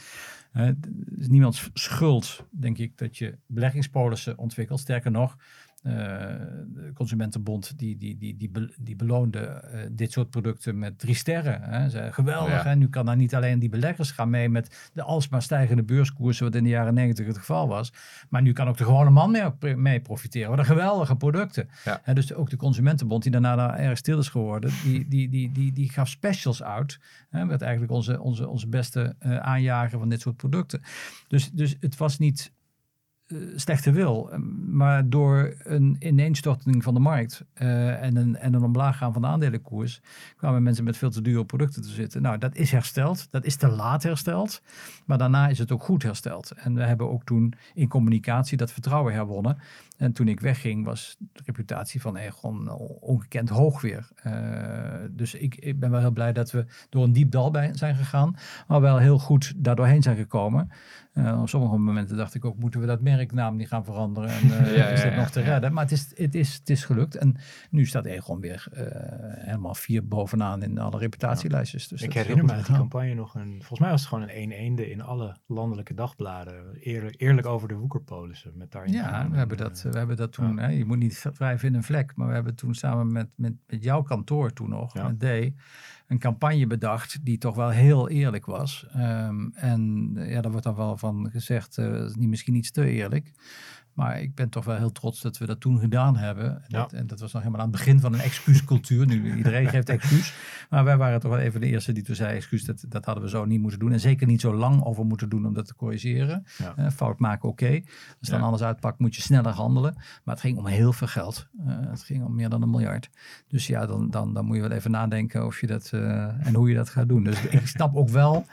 het is niemands schuld, denk ik, dat je beleggingspolissen ontwikkelt. Sterker nog, de Consumentenbond die, die, die, die, be, die beloonde uh, dit soort producten met drie sterren. Hè. Ze, geweldig, ja. hè? nu kan daar niet alleen die beleggers gaan mee met de alsmaar stijgende beurskoersen, wat in de jaren negentig het geval was. Maar nu kan ook de gewone man mee, mee profiteren. Wat een geweldige producten. Ja. Dus ook de Consumentenbond, die daarna daar erg stil is geworden, die, die, die, die, die gaf specials uit. Hè, met eigenlijk onze, onze, onze beste uh, aanjager van dit soort producten. Dus, dus het was niet slechte wil. Maar door een ineenstorting van de markt uh, en, een, en een omlaag gaan van de aandelenkoers, kwamen mensen met veel te dure producten te zitten. Nou, dat is hersteld. Dat is te laat hersteld. Maar daarna is het ook goed hersteld. En we hebben ook toen in communicatie dat vertrouwen herwonnen. En toen ik wegging, was de reputatie van Egon ongekend hoog weer. Uh, dus ik, ik, ben wel heel blij dat we door een diep dal bij zijn gegaan, maar wel heel goed daardoorheen zijn gekomen. Uh, op sommige momenten dacht ik ook, moeten we dat merknaam niet gaan veranderen? En (laughs) uh, ja, is dat ja, nog te ja. redden? Maar het is, het, is, het is gelukt. En nu staat Egon weer uh, helemaal vier bovenaan in alle reputatielijstjes. Dus ik herinner me uit die campagne nog een, volgens mij was het gewoon een een eende in alle landelijke dagbladen. Eerlijk, eerlijk over de woekerpolissen. Met daarin ja, we hebben, dat, we hebben dat toen, hè, je moet niet wrijven in een vlek, maar we hebben toen samen met, met, met jouw kantoor toen nog, met D, een campagne bedacht die toch wel heel eerlijk was. Um, en ja, daar wordt dan wel van gezegd, uh, niet misschien iets te eerlijk. Maar ik ben toch wel heel trots dat we dat toen gedaan hebben. En, Ja. dat, en dat was nog helemaal aan het begin van een excuuscultuur. Nu iedereen geeft excuus. Maar wij waren toch wel even de eerste die toen zei: excuus, dat, dat hadden we zo niet moeten doen. En zeker niet zo lang over moeten doen om dat te corrigeren. Ja. Eh, fout maken, oké. Als het dan Ja. anders uitpakt, moet je sneller handelen. Maar het ging om heel veel geld. Eh, het ging om meer dan een miljard. Dus ja, dan, dan, dan moet je wel even nadenken of je dat eh, en hoe je dat gaat doen. Dus ik snap ook wel.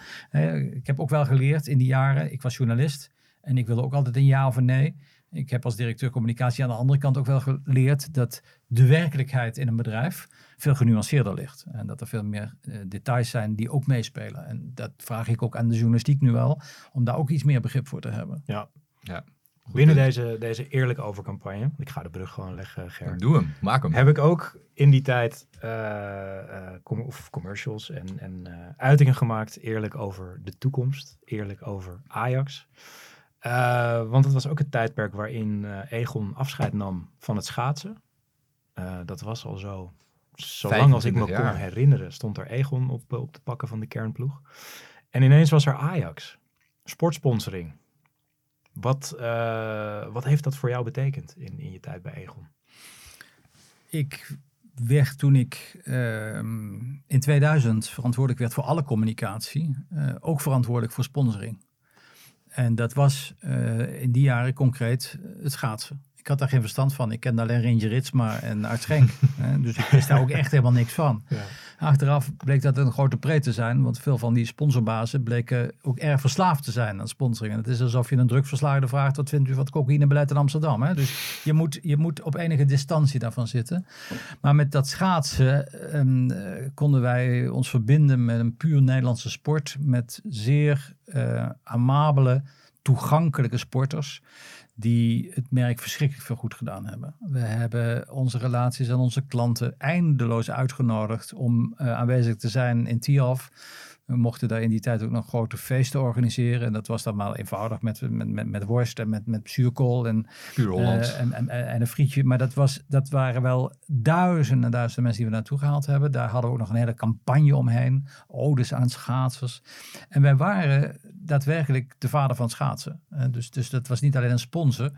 ik heb ook wel geleerd in die jaren. Ik was journalist en ik wilde ook altijd een ja of een nee. Ik heb als directeur communicatie aan de andere kant ook wel geleerd dat de werkelijkheid in een bedrijf veel genuanceerder ligt. En dat er veel meer eh, details zijn die ook meespelen. En dat vraag ik ook aan de journalistiek nu wel, om daar ook iets meer begrip voor te hebben. Ja. Ja. Goed Binnen punt. deze, deze eerlijk over campagne, ik ga de brug gewoon leggen, Ger. Doe hem, maak hem. Heb ik ook in die tijd eh, eh, com- of commercials en, en eh, uitingen gemaakt, eerlijk over de toekomst, eerlijk over Ajax. Eh, want het was ook het tijdperk waarin eh, Egon afscheid nam van het schaatsen. Eh, dat was al zo, zolang als ik me 25 kon herinneren, stond er Egon op, op de pakken van de kernploeg. En ineens was er Ajax, sportsponsoring. Wat, eh, wat heeft dat voor jou betekend in, in je tijd bij Egon? Ik werd toen ik ehm, in 2000 verantwoordelijk werd voor alle communicatie, eh, ook verantwoordelijk voor sponsoring. En dat was eh, in die jaren concreet het schaatsen. Ik had daar geen verstand van. Ik kende alleen Ranger Ritsma en Art Schenk. (laughs) hè, dus ik wist daar ook echt helemaal niks van. Ja. Achteraf bleek dat een grote pre te zijn, want veel van die sponsorbazen bleken ook erg verslaafd te zijn aan sponsoring. En het is alsof je een drugverslaafde vraagt, wat vindt u van het cocaïnebeleid in Amsterdam? Hè? Dus je moet, je moet op enige distantie daarvan zitten. Maar met dat schaatsen ehm, eh, konden wij ons verbinden met een puur Nederlandse sport, met zeer eh, amabele, toegankelijke sporters die het merk verschrikkelijk veel goed gedaan hebben. We hebben onze relaties en onze klanten eindeloos uitgenodigd om eh, aanwezig te zijn in Tiaf. We mochten daar in die tijd ook nog grote feesten organiseren. En dat was dan maar eenvoudig met, met, met, met worst en met, met zuurkool en, eh, en, en, en een frietje. Maar dat, was, dat waren wel duizenden en duizenden mensen die we naartoe gehaald hebben. Daar hadden we ook nog een hele campagne omheen. Odes aan schaatsers. En wij waren daadwerkelijk de vader van schaatsen. Dus, dus dat was niet alleen een sponsor.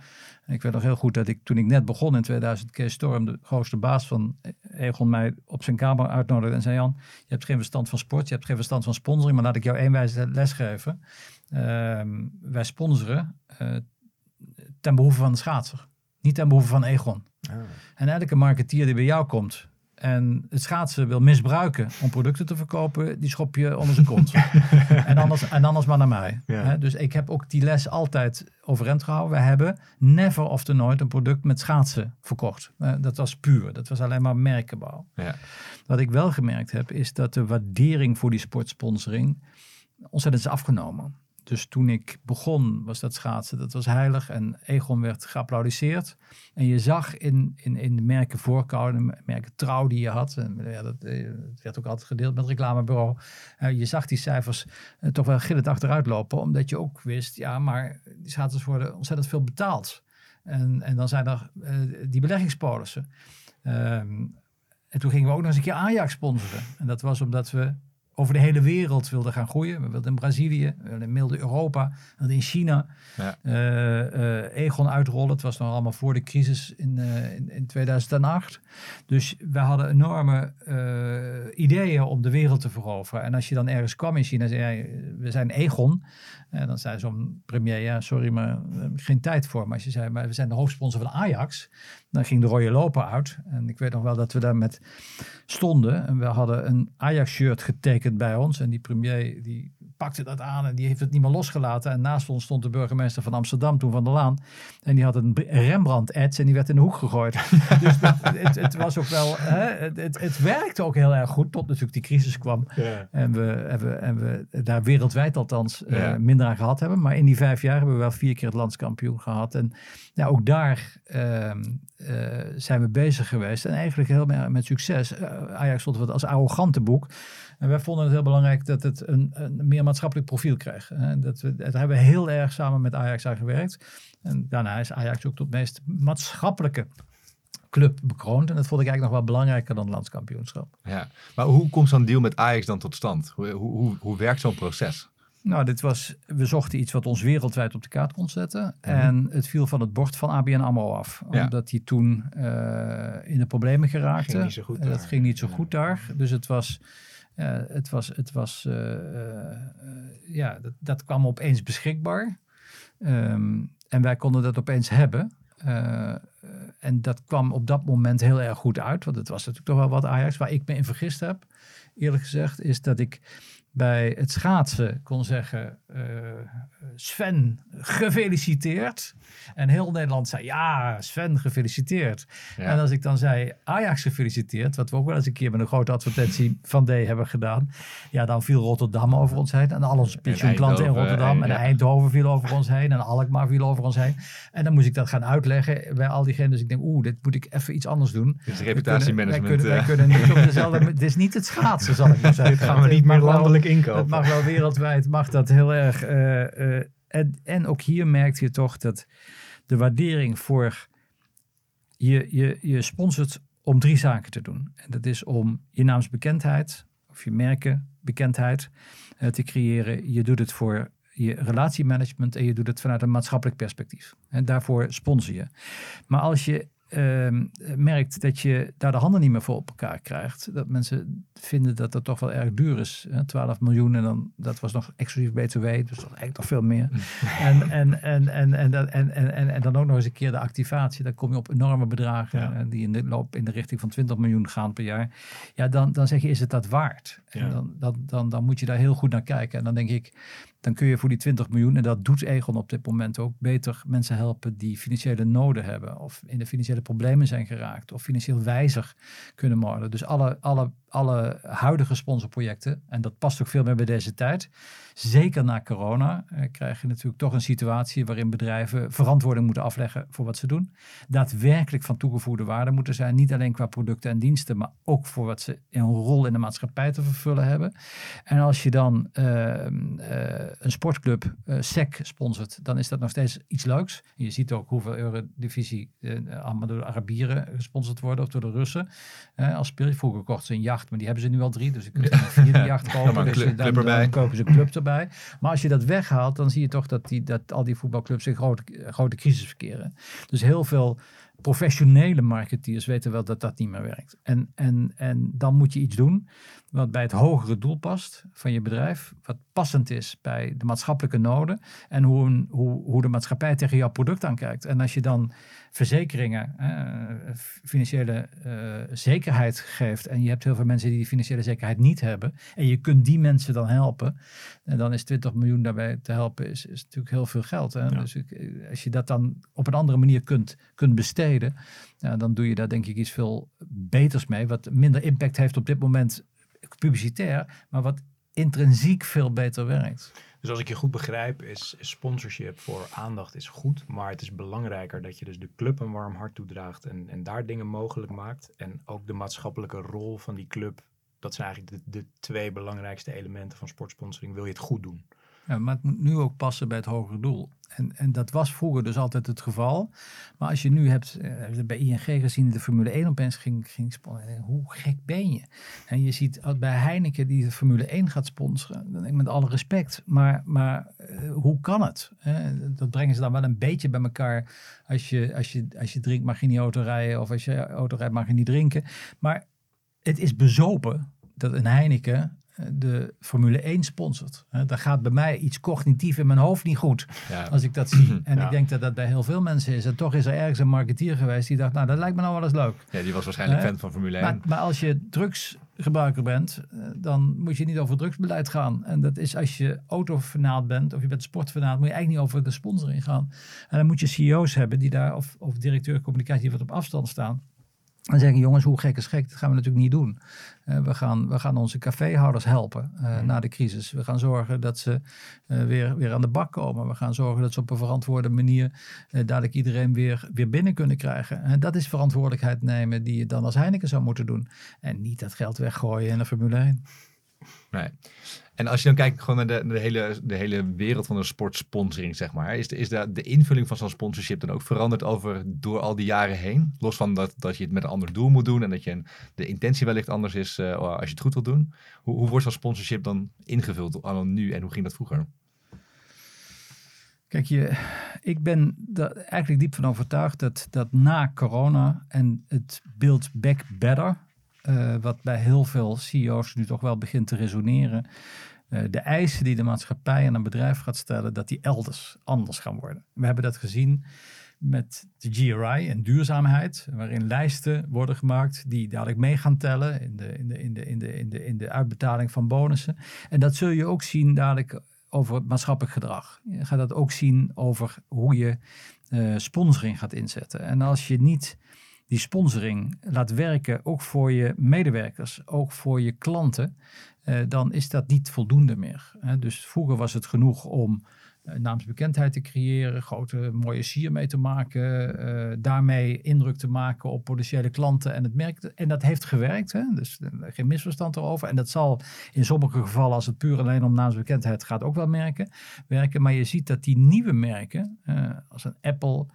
Ik weet nog heel goed dat ik toen ik net begon in 2000, Kees Storm, de grootste baas van Egon, mij op zijn kamer uitnodigde en zei: Jan, je hebt geen verstand van sport, je hebt geen verstand van sponsoring, maar laat ik jou één wijze les geven. Ehm, wij sponsoren eh, ten behoeve van de schaatser, niet ten behoeve van Egon. En elke marketeer die bij jou komt en het schaatsen wil misbruiken om producten te verkopen, die schop je onder zijn kont. (laughs) en, anders, en anders maar naar mij. Ja. Dus ik heb ook die les altijd overeind gehouden. We hebben never of te nooit een product met schaatsen verkocht. Eh, dat was puur. Dat was alleen maar merkenbouw. Ja. Wat ik wel gemerkt heb, is dat de waardering voor die sportsponsoring ontzettend is afgenomen. Dus toen ik begon, was dat schaatsen, dat was heilig. En Egon werd geapplaudisseerd. En je zag in, in, in de merken voorkoude, de merken trouw die je had. En ja, dat, eh, werd ook altijd gedeeld met het reclamebureau. Eh, je zag die cijfers eh, toch wel gillend achteruit lopen. Omdat je ook wist, ja, maar die schaatsers worden ontzettend veel betaald. En, en dan zijn er die beleggingspolissen. Ehm, en toen gingen we ook nog eens een keer Ajax sponsoren. En dat was omdat we over de hele wereld wilden gaan groeien. We wilden in Brazilië, we wilden in milde Europa, we wilden in China. Ja. eh, eh, Egon uitrollen. Het was nog allemaal voor de crisis in, eh, in, in 2008. Dus we hadden enorme ideeën om de wereld te veroveren. En als je dan ergens kwam in China, zei jij, we zijn Egon. En dan zei zo'n premier, ja, sorry, maar hebben geen tijd voor. Maar als je zei, maar we zijn de hoofdsponsor van Ajax, dan ging de rode loper uit. En ik weet nog wel dat we daar met stonden. En we hadden een Ajax-shirt getekend bij ons. En die premier, die pakte dat aan en die heeft het niet meer losgelaten. En naast ons stond de burgemeester van Amsterdam, toen Van der Laan. En die had een Rembrandt-ets en die werd in de hoek gegooid. (laughs) dus dat, het, het was ook wel, hè, het, het, werkte ook heel erg goed, tot natuurlijk die crisis kwam. Ja. En we, en we, en we daar wereldwijd althans eh, minder aan gehad hebben. Maar in die vijf jaar hebben we wel vier keer het landskampioen gehad. En ja, ook daar ehm, eh, zijn we bezig geweest. En eigenlijk heel me- met succes. Eh, Ajax stond wat als arrogante boek. En wij vonden het heel belangrijk dat het een, een meer maatschappelijk profiel kreeg. En dat we, daar hebben we heel erg samen met Ajax aan gewerkt. En daarna is Ajax ook tot meest maatschappelijke club bekroond. En dat vond ik eigenlijk nog wel belangrijker dan het landskampioenschap. Ja. Maar hoe komt zo'n deal met Ajax dan tot stand? Hoe, hoe, hoe, hoe werkt zo'n proces? Nou, dit was, we zochten iets wat ons wereldwijd op de kaart kon zetten. En het viel van het bord van ABN AMRO af. Ja. Omdat hij toen eh, in de problemen geraakte. Ging niet zo goed En dat daar. ging niet zo Ja. goed daar. Dus het was, eh, het was, het was eh, eh, ja, dat, dat kwam opeens beschikbaar. Ehm, en wij konden dat opeens hebben. En dat kwam op dat moment heel erg goed uit. Want het was natuurlijk toch wel wat Ajax. Waar ik me in vergist heb, eerlijk gezegd, is dat ik bij het schaatsen kon zeggen: eh, Sven, gefeliciteerd. En heel Nederland zei: Ja, Sven, gefeliciteerd. Ja. En als ik dan zei: Ajax gefeliciteerd, wat we ook wel eens een keer met een grote advertentie van D hebben gedaan, ja, dan viel Rotterdam over ons heen. En al onze pensioenklanten in Rotterdam. eh, En ja. Eindhoven viel over ons heen. En Alkmaar viel over ons heen. En dan moest ik dat gaan uitleggen bij al diegenen. Dus ik denk: Oeh, dit moet ik even iets anders doen. Wij reputatiemanagement. wij eh. kunnen, wij kunnen niet op dezelfde... (laughs) Het is niet het schaatsen, zal ik maar zeggen. Dit gaan we niet meer landelijk Het inkopen. mag wel wereldwijd, mag dat heel erg. eh, eh, en, en ook hier merkt je toch dat de waardering voor... Je, je, je sponsort om drie zaken te doen. En dat is om je naamsbekendheid of je merkenbekendheid eh, te creëren. Je doet het voor je relatiemanagement en je doet het vanuit een maatschappelijk perspectief. En daarvoor sponsor je. Maar als je ehm, merkt dat je daar de handen niet meer voor op elkaar krijgt, dat mensen vinden dat dat toch wel erg duur is. Hè? 12 miljoen en dan, dat was nog exclusief BTW, dus dat was eigenlijk nog veel meer. (laughs) en, en, en, en, en, en, en, en, en dan ook nog eens een keer de activatie, dan kom je op enorme bedragen Ja. die in de loop in de richting van 20 miljoen gaan per jaar. Ja, dan, dan zeg je, is het dat waard? En dan, dan, dan, dan moet je daar heel goed naar kijken. En dan denk ik, dan kun je voor die 20 miljoen, en dat doet Egon op dit moment ook, beter mensen helpen die financiële noden hebben. Of in de financiële problemen zijn geraakt. Of financieel wijzig kunnen worden. Dus alle, alle, alle huidige sponsorprojecten, en dat past ook veel meer bij deze tijd. Zeker na corona eh, krijg je natuurlijk toch een situatie waarin bedrijven verantwoording moeten afleggen voor wat ze doen. Daadwerkelijk van toegevoegde waarde moeten zijn. Niet alleen qua producten en diensten, maar ook voor wat ze een rol in de maatschappij te vervullen hebben. En als je dan ehm, eh, een sportclub, eh SEC, sponsort, dan is dat nog steeds iets leuks. Je ziet ook hoeveel Eurodivisie allemaal door de Arabieren gesponsord worden of door de Russen. Als speel vroeger kocht ze een jacht, maar die hebben ze nu al drie. Dus je kunt er een vierde jacht kopen. dus club- dan, club erbij. dan kopen ze een club erbij. Maar als je dat weghaalt, dan zie je toch dat, die, dat al die voetbalclubs in grote, grote crisis verkeren. Dus heel veel professionele marketeers weten wel dat dat niet meer werkt. En, en, en dan moet je iets doen wat bij het hogere doel past van je bedrijf. Wat passend is bij de maatschappelijke noden. En hoe, een, hoe, hoe de maatschappij tegen jouw product aankijkt. En als je dan verzekeringen, eh, financiële eh, zekerheid geeft. En je hebt heel veel mensen die die financiële zekerheid niet hebben. En je kunt die mensen dan helpen. En dan is 20 miljoen daarbij te helpen, is, is natuurlijk heel veel geld. Hè? Ja. Dus ik, eh, als je dat dan op een andere manier kunt, kunt besteden. Dan doe je daar denk ik iets veel beters mee. Wat minder impact heeft op dit moment publicitair. Maar wat intrinsiek veel beter werkt. Dus als ik je goed begrijp, is, sponsorship voor aandacht is goed. Maar het is belangrijker dat je dus de club een warm hart toedraagt en, en daar dingen mogelijk maakt. En ook de maatschappelijke rol van die club. Dat zijn eigenlijk de, de twee belangrijkste elementen van sportsponsoring. Wil je het goed doen? Ja, maar het moet nu ook passen bij het hogere doel. En, en dat was vroeger dus altijd het geval. Maar als je nu hebt, eh, bij ING gezien, de Formule 1 opeens ging, ging sponsoren. Hoe gek ben je? En je ziet bij Heineken die de Formule 1 gaat sponsoren. Dan denk ik met alle respect. Maar, maar eh, hoe kan het? Dat brengen ze dan wel een beetje bij elkaar. Als je, als, je, als je drinkt mag je niet auto rijden. Of als je auto rijdt mag je niet drinken. Maar het is bezopen dat een Heineken eh, de Formule 1 sponsort. Daar gaat bij mij iets cognitief in mijn hoofd niet goed Ja. als ik dat zie. En Ja. ik denk dat dat bij heel veel mensen is. En toch is er ergens een marketeer geweest die dacht, nou dat lijkt me nou wel eens leuk. ja, die was waarschijnlijk fan van Formule 1. Maar, maar als je drugsgebruiker bent, eh, dan moet je niet over drugsbeleid gaan. En dat is als je autofanaat bent of je bent sportfanaat, moet je eigenlijk niet over de sponsoring gaan. En dan moet je CEO's hebben die daar, of, of directeur communicatie, die wat op afstand staan. En zeggen, jongens, hoe gek is gek? Dat gaan we natuurlijk niet doen. Eh, we, gaan, we gaan onze caféhouders helpen eh, na de crisis. We gaan zorgen dat ze eh, weer, weer aan de bak komen. We gaan zorgen dat ze op een verantwoorde manier dadelijk iedereen weer, weer binnen kunnen krijgen. En dat is verantwoordelijkheid nemen die je dan als Heineken zou moeten doen. En niet dat geld weggooien in de Formule 1. Nee. En als je dan kijkt gewoon naar de, de, hele, de hele wereld van de sportsponsoring, zeg maar. Is, de, is de, invulling van zo'n sponsorship dan ook veranderd over door al die jaren heen? Los van dat, dat je het met een ander doel moet doen en dat je een, de intentie wellicht anders is uh, als je het goed wilt doen. Hoe, hoe wordt zo'n sponsorship dan ingevuld al nu en hoe ging dat vroeger? Kijk, je, ik ben er eigenlijk diep van overtuigd dat, dat na corona en het build back better, uh, wat bij heel veel CEO's nu toch wel begint te resoneren, uh, de eisen die de maatschappij aan een bedrijf gaat stellen, dat die elders anders gaan worden. We hebben dat gezien met de GRI en duurzaamheid, waarin lijsten worden gemaakt die dadelijk mee gaan tellen in de, in de, in de, in de, in de, in de uitbetaling van bonussen. En dat zul je ook zien dadelijk over maatschappelijk gedrag. Je gaat dat ook zien over hoe je uh, sponsoring gaat inzetten. En als je niet die sponsoring laat werken, ook voor je medewerkers, ook voor je klanten, uh, dan is dat niet voldoende meer. Dus vroeger was het genoeg om naamsbekendheid te creëren, grote mooie sier mee te maken, uh, daarmee indruk te maken op potentiële klanten en het merk. En dat heeft gewerkt, hè? dus geen misverstand erover. En dat zal in sommige gevallen, als het puur alleen om naamsbekendheid gaat, ook wel merken, werken. Maar je ziet dat die nieuwe merken, als een Apple,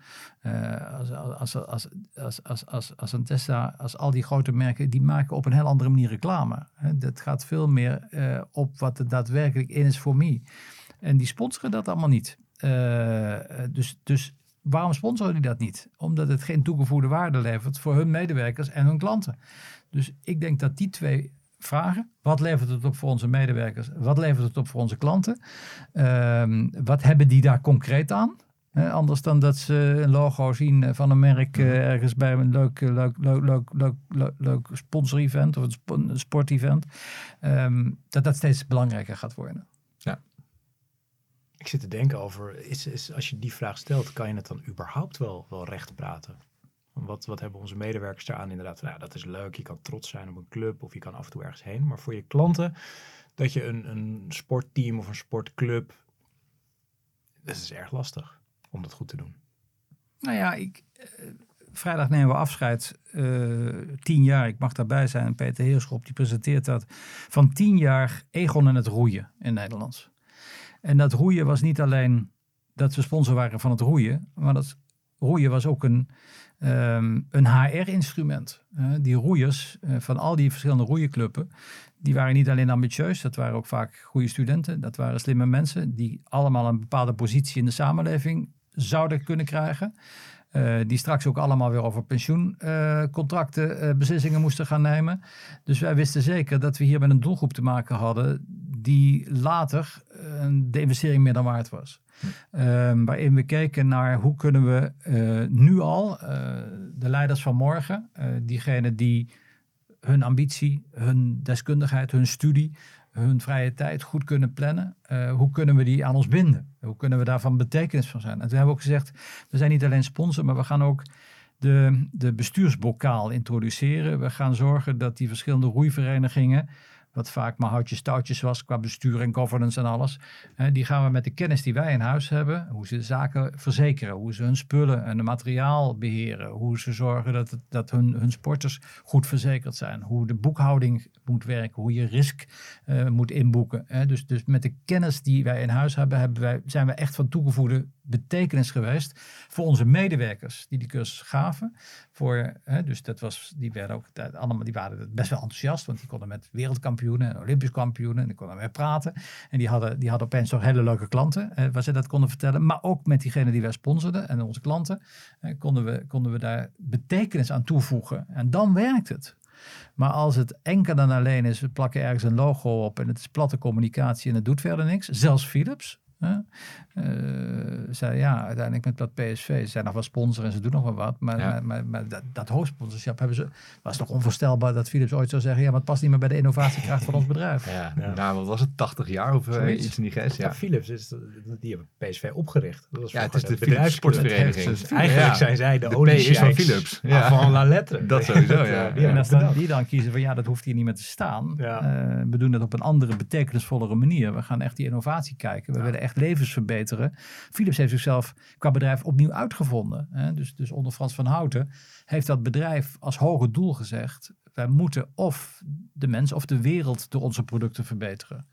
als, als, als, als, als, als, als een Tesla, als al die grote merken, die maken op een heel andere manier reclame. Dat gaat veel meer op wat het daadwerkelijk in is voor mij. En die sponsoren dat allemaal niet. Uh, dus, dus waarom sponsoren die dat niet? Omdat het geen toegevoegde waarde levert voor hun medewerkers en hun klanten. Dus ik denk dat die twee vragen. Wat levert het op voor onze medewerkers? Wat levert het op voor onze klanten? Uh, wat hebben die daar concreet aan? Uh, anders dan dat ze een logo zien van een merk uh, ergens bij een leuk, leuk, leuk, leuk, leuk, leuk, leuk sponsor-event of een sport-event. Um, dat dat steeds belangrijker gaat worden. Ja. Ik zit te denken over, is, als je die vraag stelt, kan je het dan überhaupt wel, wel recht praten? Wat, wat hebben onze medewerkers daaraan inderdaad? Nou, dat is leuk, je kan trots zijn op een club of je kan af en toe ergens heen. Maar voor je klanten, dat je een, een sportteam of een sportclub, dat is erg lastig om dat goed te doen. Nou ja, ik, uh, vrijdag nemen we afscheid. Uh, tien jaar, ik mag daarbij zijn. Peter Heerschop, die presenteert dat. Van tien jaar Egon en het roeien in Nederland. En dat roeien was niet alleen dat we sponsor waren van het roeien, maar dat roeien was ook een, um, een HR-instrument. Die roeiers uh, van al die verschillende roeienclubben, die waren niet alleen ambitieus, dat waren ook vaak goede studenten, dat waren slimme mensen die allemaal een bepaalde positie in de samenleving zouden kunnen krijgen. Uh, die straks ook allemaal weer over pensioencontracten uh, uh, beslissingen moesten gaan nemen. Dus wij wisten zeker dat we hier met een doelgroep te maken hadden die later de investering meer dan waard was. Hm. waarin we keken naar hoe kunnen we nu al de leiders van morgen, diegenen die hun ambitie, hun deskundigheid, hun studie, hun vrije tijd goed kunnen plannen. Uh, hoe kunnen we die aan ons binden? Hoe kunnen we daarvan betekenis van zijn? En toen hebben we ook gezegd, we zijn niet alleen sponsor, maar we gaan ook de, de bestuursbokaal introduceren. We gaan zorgen dat die verschillende roeiverenigingen wat vaak maar houtjes touwtjes was qua bestuur en governance en alles. die gaan we met de kennis die wij in huis hebben, hoe ze zaken verzekeren, hoe ze hun spullen en materiaal beheren, hoe ze zorgen dat, het, dat hun, hun sporters goed verzekerd zijn, hoe de boekhouding moet werken, hoe je risk uh, moet inboeken. dus, dus met de kennis die wij in huis hebben, hebben wij, zijn we echt van toegevoegde betekenis geweest voor onze medewerkers die die cursus gaven. Voor, hè, dus dat was, die, werden ook, allemaal, die waren best wel enthousiast, want die konden met wereldkampioenen en olympisch kampioenen en die konden mee praten. En die hadden, die hadden opeens toch hele leuke klanten eh, waar ze dat konden vertellen. Maar ook met diegenen die wij sponsorden en onze klanten eh, konden, we, konden we daar betekenis aan toevoegen. En dan werkt het. Maar als het enkel en alleen is, we plakken ergens een logo op en het is platte communicatie en het doet verder niks. Zelfs Philips, uh, zei ja, uiteindelijk met dat PSV. Ze zijn nog wel sponsor en ze doen nog wel wat. Maar, ja. maar, maar, maar, dat, dat hoofdsponsorschap hebben ze. Was toch onvoorstelbaar dat Philips ooit zou zeggen: ja, maar het past niet meer bij de innovatiekracht van ons bedrijf. Ja, ja. nou, wat was het? 80 jaar of uh, iets in die geest? Ja. Philips is die hebben PSV opgericht. Dat was ja, het is de Philips Sportvereniging. Dus eigenlijk zijn zij de, de olie is van Philips. Ja. Van la lettre. (laughs) Dat sowieso, ja. en als dan, die dan kiezen van ja, dat hoeft hier niet meer te staan. we doen dat op een andere, betekenisvollere manier. We gaan echt die innovatie kijken. We willen echt levens verbeteren. Philips heeft zichzelf qua bedrijf opnieuw uitgevonden. Hè? Dus, dus onder Frans van Houten heeft dat bedrijf als hoge doel gezegd: wij moeten of de mens of de wereld door onze producten verbeteren.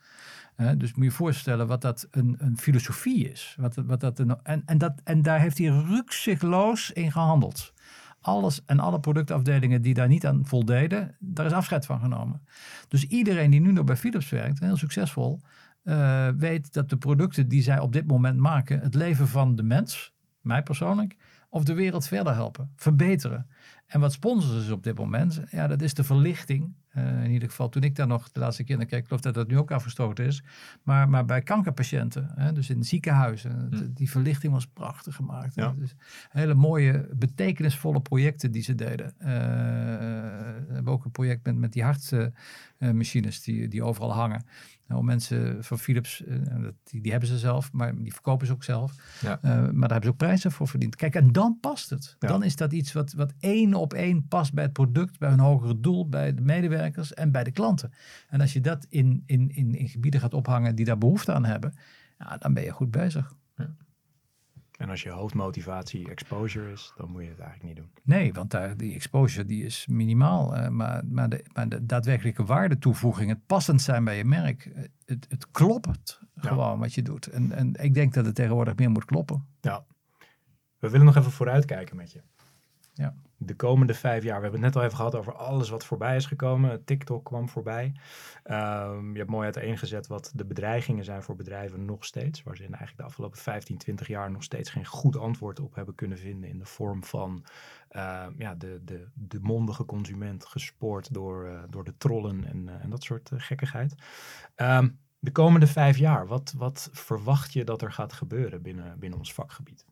dus moet je je voorstellen wat dat een, een filosofie is. Wat, wat dat en, en, dat, en daar heeft hij rukzichtloos in gehandeld. Alles en alle productafdelingen die daar niet aan voldeden, daar is afscheid van genomen. Dus iedereen die nu nog bij Philips werkt, heel succesvol, uh, weet dat de producten die zij op dit moment maken, het leven van de mens, mij persoonlijk, of de wereld verder helpen, verbeteren. En wat sponsors is op dit moment, ja, dat is de verlichting. Uh, in ieder geval toen ik daar nog de laatste keer naar keek, ik geloof dat dat nu ook afgestoten is. Maar, maar bij kankerpatiëenten, hè, dus in ziekenhuizen, hm. die verlichting was prachtig gemaakt. Ja. Dus hele mooie, betekenisvolle projecten die ze deden. Uh, we hebben ook een project met, met die hartmachines die, die overal hangen. Nou, mensen van Philips, uh, die, die, hebben ze zelf, maar die verkopen ze ook zelf. Ja. Uh, maar daar hebben ze ook prijzen voor verdiend. Kijk, en dan past het. Dan is dat iets wat, wat één op één past bij het product, bij hun hogere doel, bij de medewerkers en bij de klanten. En als je dat in, in, in, in gebieden gaat ophangen die daar behoefte aan hebben, ja, dan ben je goed bezig. Ja. En als je hoofdmotivatie exposure is, dan moet je het eigenlijk niet doen. Nee, want daar, die exposure die is minimaal. Uh, maar, maar, de, maar de daadwerkelijke waardetoevoeging, het passend zijn bij je merk, eh, het, het klopt gewoon wat je doet. En, en ik denk dat het tegenwoordig meer moet kloppen. Ja. We willen nog even vooruitkijken met je. Ja de komende vijf jaar. We hebben het net al even gehad over alles wat voorbij is gekomen. TikTok kwam voorbij. Um, je hebt mooi uiteengezet wat de bedreigingen zijn voor bedrijven nog steeds. Waar ze in eigenlijk de afgelopen 15, 20 jaar nog steeds geen goed antwoord op hebben kunnen vinden. In de vorm van uh, ja, de, de, de mondige consument gespoord door, uh, door de trollen en, uh, en dat soort gekkigheid. Um, de komende vijf jaar, wat, wat verwacht je dat er gaat gebeuren binnen, binnen ons vakgebied?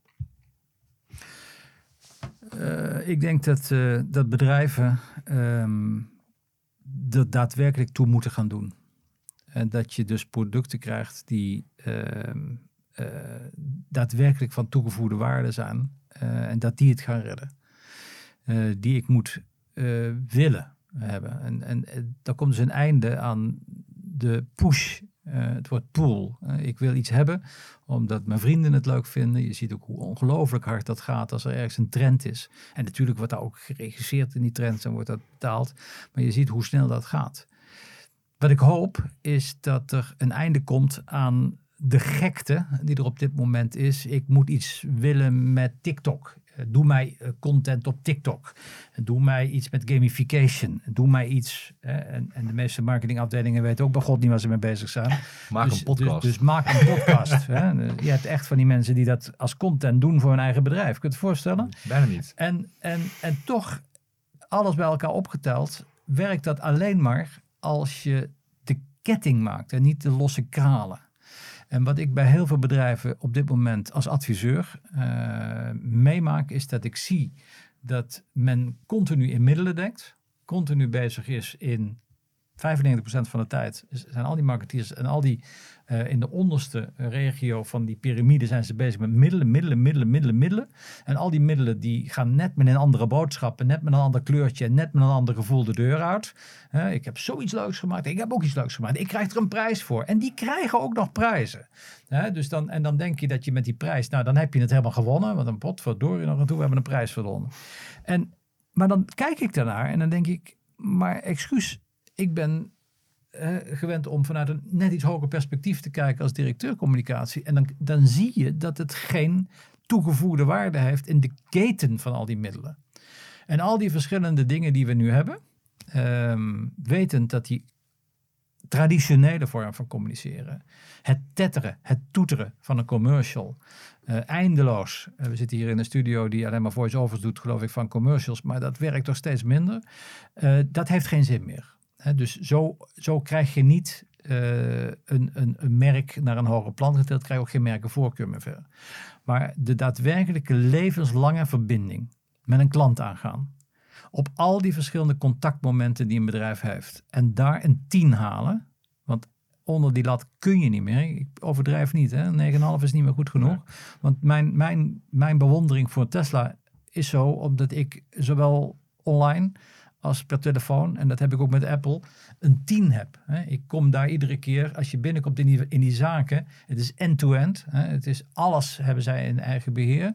Uh, ik denk dat, uh, dat bedrijven um, er daadwerkelijk toe moeten gaan doen. En dat je dus producten krijgt die uh, daadwerkelijk van toegevoegde waarde zijn. en dat die het gaan redden. die ik moet willen hebben. En, en daar komt dus een einde aan de push het wordt pool. Uh, ik wil iets hebben omdat mijn vrienden het leuk vinden. Je ziet ook hoe ongelooflijk hard dat gaat als er ergens een trend is. En natuurlijk wordt daar ook geregisseerd in die trends en wordt dat betaald. Maar je ziet hoe snel dat gaat. Wat ik hoop is dat er een einde komt aan de gekte die er op dit moment is. Ik moet iets willen met TikTok. Eh, doe mij eh, content op TikTok. Doe mij iets met gamification. Doe mij iets. En, en de meeste marketingafdelingen weten ook bij God niet waar ze mee bezig zijn. Maak dus, een podcast. Dus, dus maak een podcast. (laughs) Je hebt echt van die mensen die dat als content doen voor hun eigen bedrijf. Kun je het voorstellen? Bijna niet. En, en, en toch, alles bij elkaar opgeteld, werkt dat alleen maar als je de ketting maakt en niet de losse kralen. En wat ik bij heel veel bedrijven op dit moment als adviseur uh, meemaak, is dat ik zie dat men continu in middelen denkt, continu bezig is in 95% van de tijd zijn al die marketeers en al die uh, in de onderste regio van die piramide zijn ze bezig met middelen, middelen, middelen, middelen, middelen. En al die middelen die gaan net met een andere boodschap, net met een ander kleurtje, net met een ander gevoel de deur uit. Ik heb zoiets leuks gemaakt, ik heb ook iets leuks gemaakt. Ik krijg er een prijs voor. En die krijgen ook nog prijzen. Dus dan, en dan denk je dat je met die prijs, nou dan heb je het helemaal gewonnen. Want een pot nog en toe, we hebben een prijs gewonnen. En, maar dan kijk ik daarnaar en dan denk ik, maar excuus, ik ben gewend om vanuit een net iets hoger perspectief te kijken als directeur communicatie. En dan, dan zie je dat het geen toegevoegde waarde heeft in de keten van al die middelen. En al die verschillende dingen die we nu hebben, um, wetend dat die traditionele vorm van communiceren, het tetteren, het toeteren van een commercial, uh, eindeloos. Uh, we zitten hier in een studio die alleen maar voice-overs doet, geloof ik, van commercials, maar dat werkt toch steeds minder. Uh, dat heeft geen zin meer dus zo, zo krijg je niet uh, een, een, een, merk naar een hoger plan getild, krijg je ook geen merkenvoorkeur meer verder. Maar de daadwerkelijke levenslange verbinding met een klant aangaan. Op al die verschillende contactmomenten die een bedrijf heeft. En daar een 10 halen. Want onder die lat kun je niet meer. Ik overdrijf niet. 9,5 is niet meer goed genoeg. Want mijn, mijn, mijn bewondering voor Tesla is zo omdat ik zowel online als per telefoon, en dat heb ik ook met Apple, een 10 heb. Ik kom daar iedere keer, als je binnenkomt in die, in die zaken, het is end-to-end. Het is alles hebben zij in eigen beheer.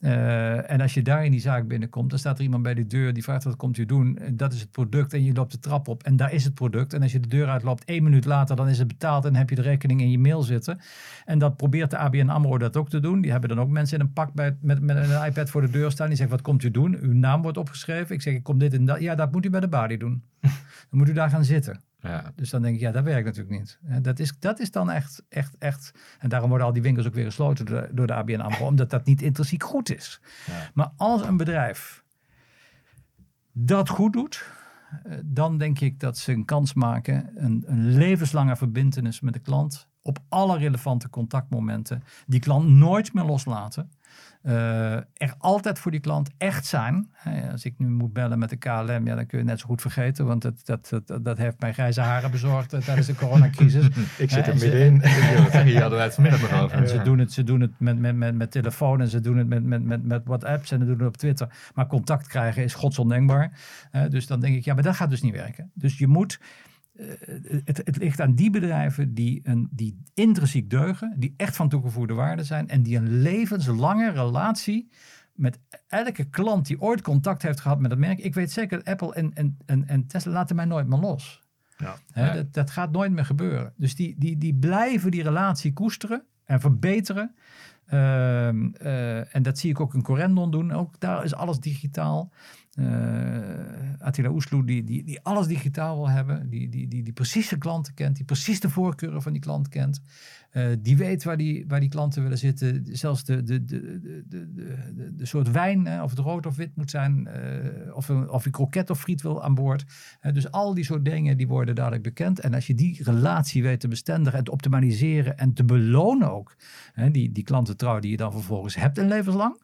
Eh, en als je daar in die zaak binnenkomt, dan staat er iemand bij de deur die vraagt wat komt u doen. En dat is het product en je loopt de trap op en daar is het product. En als je de deur uitloopt, één minuut later, dan is het betaald en heb je de rekening in je mail zitten. En dat probeert de ABN AMRO dat ook te doen. Die hebben dan ook mensen in een pak bij, met, met een iPad voor de deur staan. Die zeggen, wat komt u doen? Uw naam wordt opgeschreven. Ik zeg, ik kom dit en dat. Ja, dat moet u bij de balie doen. dan moet u daar gaan zitten. Ja. Dus dan denk ik, ja, dat werkt natuurlijk niet. Dat is, dat is dan echt, echt, echt... En daarom worden al die winkels ook weer gesloten door, door de ABN AMRO. (laughs) Omdat dat niet intrinsiek goed is. Ja. Maar als een bedrijf dat goed doet... eh, Dan denk ik dat ze een kans maken. Een, een levenslange verbindenis met de klant. Op alle relevante contactmomenten. Die klant nooit meer loslaten. Eh, er altijd voor die klant echt zijn. Hè, als ik nu moet bellen met de KLM, ja, dan kun je net zo goed vergeten. Want dat, dat, dat, dat heeft mij grijze haren bezorgd eh, tijdens de coronacrisis. (laughs) Ik zit er middenin. Hier hadden wij het vanmiddag nog over. En ze doen het, ze doen het met, met, met, met telefoon en ze doen het met, met, met, met WhatsApps en ze doen het op Twitter. Maar contact krijgen is godsondenkbaar. Dus dan denk ik, ja, maar dat gaat dus niet werken. Dus je moet, eh, het, het ligt aan die bedrijven die, een, die intrinsiek deugen, die echt van toegevoegde waarde zijn en die een levenslange relatie met elke klant die ooit contact heeft gehad met het merk. Ik weet zeker dat Apple en, en, en, en Tesla laten mij nooit meer los. Ja. dat, dat gaat nooit meer gebeuren. Dus die, die, die blijven die relatie koesteren en verbeteren. Ehm, eh, en dat zie ik ook in Corendon doen. Ook daar is alles digitaal. Eh Attila Oesloe, die, die, die alles digitaal wil hebben. Die, die, die, die precies de klanten kent. Die precies de voorkeuren van die klant kent. Eh, die weet waar die, waar die klanten willen zitten. Zelfs de, de, de, de, de, soort wijn, of het rood of wit moet zijn. eh, of, of je kroket of friet wil aan boord. Dus al die soort dingen die worden dadelijk bekend. En als je die relatie weet te bestendigen en te optimaliseren en te belonen ook. Die, die klantentrouw die je dan vervolgens hebt een levenslang.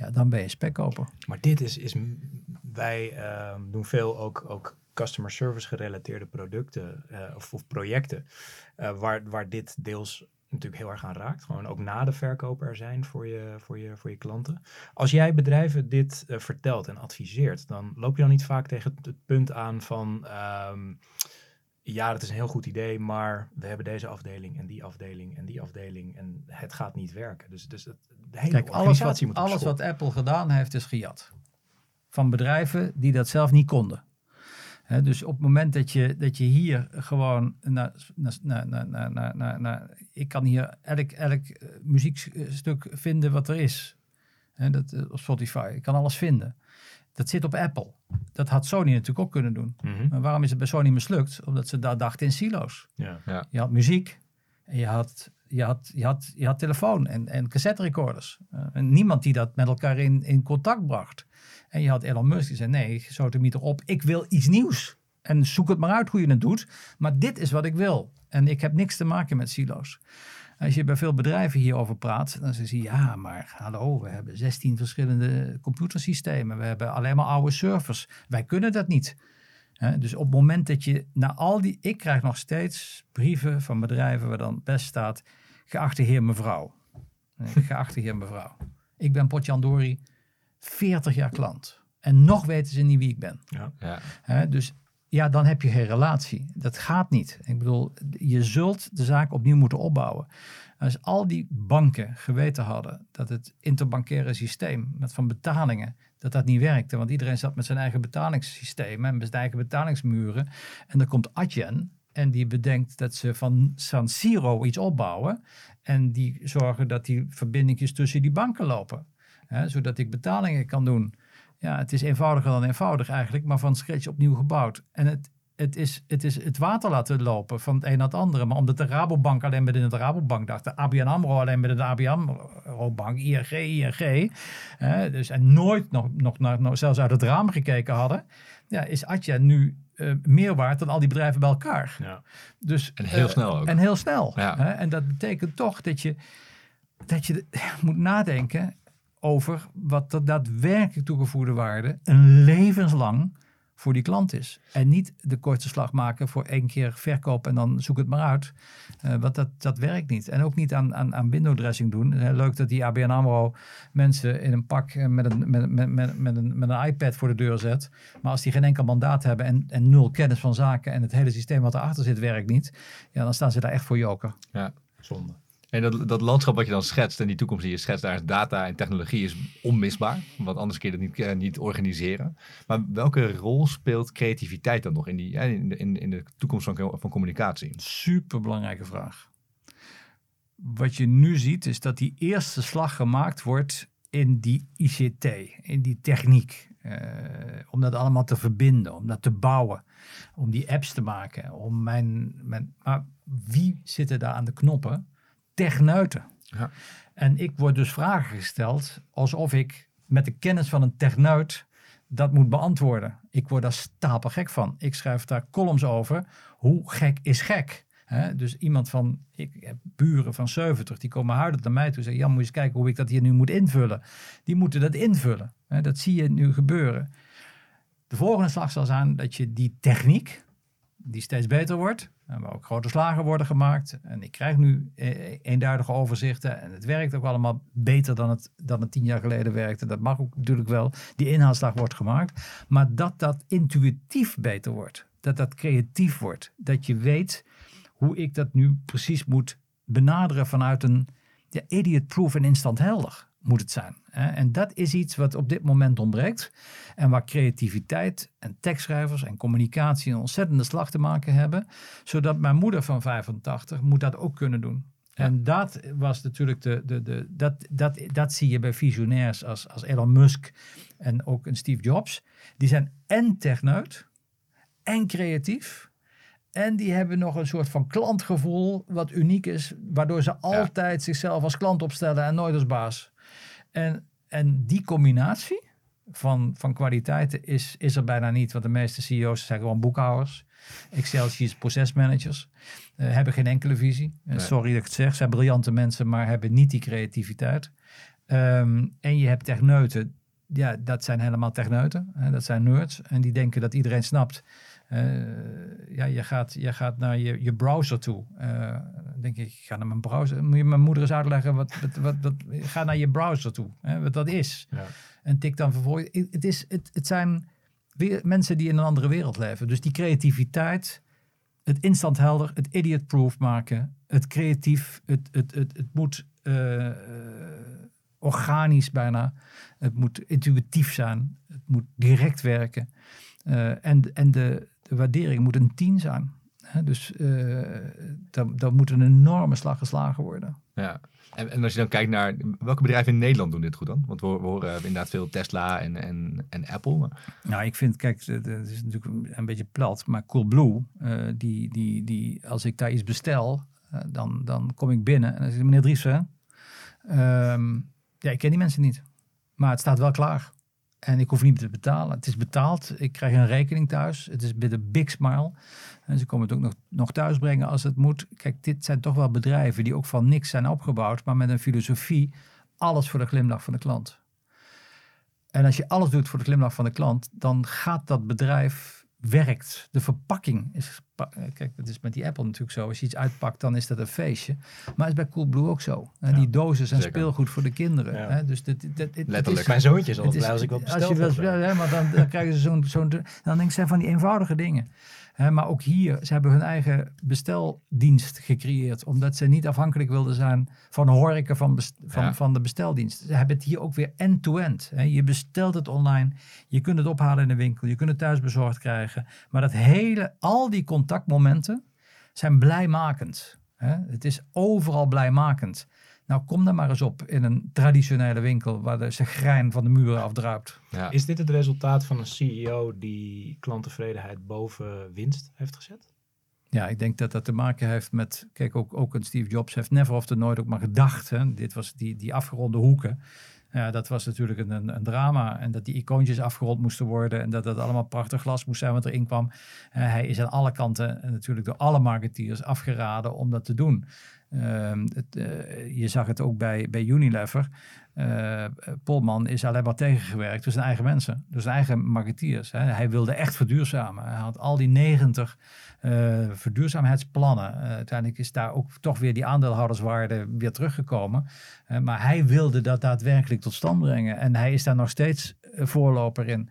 Ja, dan ben je spekkoper. Maar dit is, is wij ehm, doen veel ook, ook customer service gerelateerde producten eh, of, of projecten, eh, waar, waar dit deels natuurlijk heel erg aan raakt. Gewoon ook na de verkoop er zijn voor je, voor je, voor je klanten. Als jij bedrijven dit eh, vertelt en adviseert, dan loop je dan niet vaak tegen het, punt aan van... ehm, ja, dat is een heel goed idee, maar we hebben deze afdeling en die afdeling en die afdeling en het gaat niet werken. Dus, dus het, hele Kijk, alles, wat, moet alles Apple gedaan heeft is gejat. Van bedrijven die dat zelf niet konden. Hè, dus op het moment dat je, dat je hier gewoon... naar naar naar naar naar naar naar- naar- ik kan hier elk, elk eh, muziekstuk vinden wat er is. Hè, dat, eh, op Spotify. Ik kan alles vinden. Dat zit op Apple. Dat had Sony natuurlijk ook kunnen doen. Mhm. Maar waarom is het bij Sony mislukt? Omdat ze daar dachten in silo's. Ja. Je had muziek. Je had, je had, je had, je had telefoon en, en cassette recorders. Eh, en niemand die dat met elkaar in, in contact bracht. En je had Elon Musk die zei, nee, zo er op. Ik wil iets nieuws. En zoek het maar uit hoe je het doet. Maar dit is wat ik wil. En ik heb niks te maken met silo's. Als je bij veel bedrijven hierover praat, dan zeggen ze ja, maar hallo, we hebben 16 verschillende computersystemen. We hebben alleen maar oude servers. Wij kunnen dat niet. Hè, dus op het moment dat je na al die. Ik krijg nog steeds brieven van bedrijven waar dan best staat. Geachte heer mevrouw. Geachte heer mevrouw. Ik ben Potjandori 40 jaar klant. En nog weten ze niet wie ik ben. Ja. Hè, dus ja, dan heb je geen relatie. Dat gaat niet. Ik bedoel, je zult de zaak opnieuw moeten opbouwen. Als al die banken geweten hadden dat het interbankaire systeem met van betalingen, dat dat niet werkte. Want iedereen zat met zijn eigen betalingssysteem en met zijn eigen betalingsmuren. En dan komt Adyen en die bedenkt dat ze van San Siro iets opbouwen. En die zorgen dat die verbindingjes tussen die banken lopen. Hè, zodat ik betalingen kan doen. Ja, het is eenvoudiger dan eenvoudig eigenlijk, maar van scratch opnieuw gebouwd. En het, het, is, het is het water laten lopen van het een naar het andere. Maar omdat de Rabobank alleen binnen de Rabobank dacht, de ABN AMRO alleen binnen de ABN AMRO-bank, ING, ING. Hè, dus, en nooit nog, nog, naar, nog zelfs uit het raam gekeken hadden. Ja, is Atja nu eh, meer waard dan al die bedrijven bij elkaar. Ja. Dus, En heel eh, snel ook. En heel snel. Ja. Hè? En dat betekent toch dat je, dat je moet nadenken over wat de daadwerkelijk toegevoegde waarde een levenslang voor die klant is. En niet de kortste slag maken voor één keer verkoop en dan zoek het maar uit. Uh, want dat, dat werkt niet. En ook niet aan, aan, aan window dressing doen. Uh, leuk dat die ABN AMRO mensen in een pak met een, met, met, met, met, een, met een iPad voor de deur zet. Maar als die geen enkel mandaat hebben en, en nul kennis van zaken en het hele systeem wat erachter zit werkt niet. Ja, dan staan ze daar echt voor joker. Ja, zonde. En dat, dat landschap wat je dan schetst en die toekomst die je schetst, daar is data en technologie is onmisbaar. Want anders kun je dat niet, uh, niet organiseren. Maar welke rol speelt creativiteit dan nog in, die, in, de, in, de toekomst van, van communicatie? Super belangrijke vraag. Wat je nu ziet is dat die eerste slag gemaakt wordt in die ICT, in die techniek. Uh, om dat allemaal te verbinden, om dat te bouwen, om die apps te maken. Om mijn, mijn, maar wie zitten daar aan de knoppen? Techneuten. Ja. En ik word dus vragen gesteld alsof ik met de kennis van een techneut dat moet beantwoorden. Ik word daar stapelgek van. Ik schrijf daar columns over. Hoe gek is gek? dus iemand van, ik heb buren van 70, die komen huidend naar mij toe en zeggen, Jan, moet je eens kijken hoe ik dat hier nu moet invullen. Die moeten dat invullen. dat zie je nu gebeuren. De volgende slag zal zijn dat je die techniek, die steeds beter wordt, waar ook grote slagen worden gemaakt. En ik krijg nu eh, eenduidige overzichten. En het werkt ook allemaal beter dan het, dan het tien jaar geleden werkte. Dat mag ook natuurlijk wel. Die inhaalslag wordt gemaakt. Maar dat dat intuïtief beter wordt. Dat dat creatief wordt. Dat je weet hoe ik dat nu precies moet benaderen vanuit een ja, idiot-proof en instant helder moet het zijn. En dat is iets wat op dit moment ontbreekt. En waar creativiteit en tekstschrijvers en communicatie een ontzettende slag te maken hebben. Zodat mijn moeder van 85 moet dat ook kunnen doen. En dat was natuurlijk de, de, de, dat, dat, dat zie je bij visionairs als, als Elon Musk en ook een Steve Jobs. Die zijn en techneut en creatief. En die hebben nog een soort van klantgevoel wat uniek is, waardoor ze altijd zichzelf als klant opstellen en nooit als baas. En, en die combinatie van, van kwaliteiten is, is er bijna niet. Want de meeste CEO's zijn gewoon boekhouders. Excel sheets, procesmanagers. Uh, hebben geen enkele visie. Uh, Sorry dat ik het zeg. Zijn briljante mensen, maar hebben niet die creativiteit. Um, en je hebt techneuten. Ja, dat zijn helemaal techneuten. Hè, dat zijn nerds. En die denken dat iedereen snapt ja, je gaat, je gaat naar je, je browser toe. Uh, denk ik, ik ga naar mijn browser. Moet je mijn moeder eens uitleggen wat, wat, wat, wat ga naar je browser toe, hè, wat dat is. Ja. En tik dan vervolgens. Het, is, het, het zijn weer mensen die in een andere wereld leven. Dus die creativiteit, het instant helder, het idiot-proof maken, het creatief, het, het, het, het moet uh, organisch bijna, het moet intuïtief zijn, het moet direct werken. Uh, en, en de, de waardering moet een 10 zijn. dus uh, daar, moet een enorme slag geslagen worden. Ja. En, en, als je dan kijkt naar welke bedrijven in Nederland doen dit goed dan? Want we, we horen inderdaad veel Tesla en, en, en Apple. Maar... Nou, ik vind, kijk, het is natuurlijk een beetje plat, maar Coolblue, uh, die, die, die, als ik daar iets bestel, uh, dan, dan kom ik binnen en dan zeg meneer Driessen, um, ja, ik ken die mensen niet, maar het staat wel klaar. En ik hoef niet te betalen. Het is betaald. Ik krijg een rekening thuis. Het is met een big smile. En ze komen het ook nog, nog thuis brengen als het moet. Kijk, dit zijn toch wel bedrijven die ook van niks zijn opgebouwd. Maar met een filosofie. Alles voor de glimlach van de klant. En als je alles doet voor de glimlach van de klant. Dan gaat dat bedrijf werkt. De verpakking is. Kijk, het is met die Apple natuurlijk zo. Als je iets uitpakt, dan is dat een feestje. Maar het is bij Coolblue ook zo. En die dozen zijn speelgoed voor de kinderen. Hè? Dus dit, dit, dit, Letterlijk. Mijn zoontje is altijd blij als ik wat bestel. Als je wel, ja, maar dan, dan krijgen ze zo'n. zo'n dan denk ik, van die eenvoudige dingen maar ook hier, ze hebben hun eigen besteldienst gecreëerd. Omdat ze niet afhankelijk wilden zijn van horeca van, van, van de besteldienst. Ze hebben het hier ook weer end-to-end. je bestelt het online, je kunt het ophalen in de winkel, je kunt het thuis bezorgd krijgen. Maar dat hele, al die contactmomenten zijn blijmakend. het is overal blijmakend. Nou, kom dan maar eens op in een traditionele winkel waar de grijn van de muren afdruipt. Ja. Is dit het resultaat van een CEO die klanttevredenheid boven winst heeft gezet? Ja, ik denk dat dat te maken heeft met, kijk, ook, ook een Steve Jobs heeft never of nooit ook maar gedacht. Hè? Dit was die, die afgeronde hoeken. Ja, dat was natuurlijk een, een, een, drama. En dat die icoontjes afgerond moesten worden. En dat dat allemaal prachtig glas moest zijn wat erin kwam. Uh, hij is aan alle kanten natuurlijk door alle marketeers afgeraden om dat te doen. Ehm, eh, je zag het ook bij, bij Unilever. Uh, Polman is alleen maar tegengewerkt door zijn eigen mensen, door zijn eigen marketeers. Hè. Hij wilde echt verduurzamen. Hij had al die 90 uh, verduurzaamheidsplannen. Uiteindelijk is daar ook toch weer die aandeelhouderswaarde weer teruggekomen. maar hij wilde dat daadwerkelijk tot stand brengen. En hij is daar nog steeds voorloper in.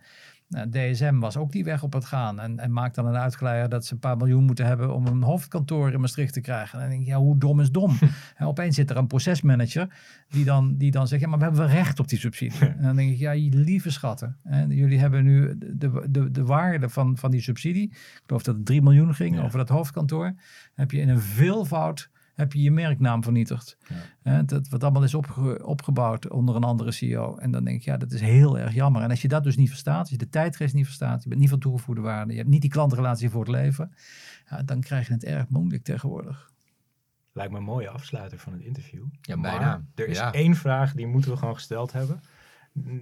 Nou, DSM was ook die weg op het gaan en, en maakt dan een uitgeleider dat ze een paar miljoen moeten hebben om een hoofdkantoor in Maastricht te krijgen. En dan denk ik, ja, hoe dom is dom? (laughs) en opeens zit er een procesmanager die dan, die dan zegt, ja, maar we hebben recht op die subsidie. en dan denk ik, ja, lieve schatten, hè, jullie hebben nu de, de, de waarde van, van die subsidie, ik geloof dat het 3 miljoen ging over dat hoofdkantoor, heb je in een veelvoud heb je je merknaam vernietigd. Ja. dat, wat allemaal is opgebouwd onder een andere CEO. En dan denk ik, ja, dat is heel erg jammer. En als je dat dus niet verstaat, als je de tijdgeest niet verstaat, je bent niet van toegevoegde waarde, je hebt niet die klantrelatie voor het leven, ja, dan krijg je het erg moeilijk tegenwoordig. Lijkt me een mooie afsluiter van het interview. Ja, bijna. er is één vraag die moeten we gewoon gesteld hebben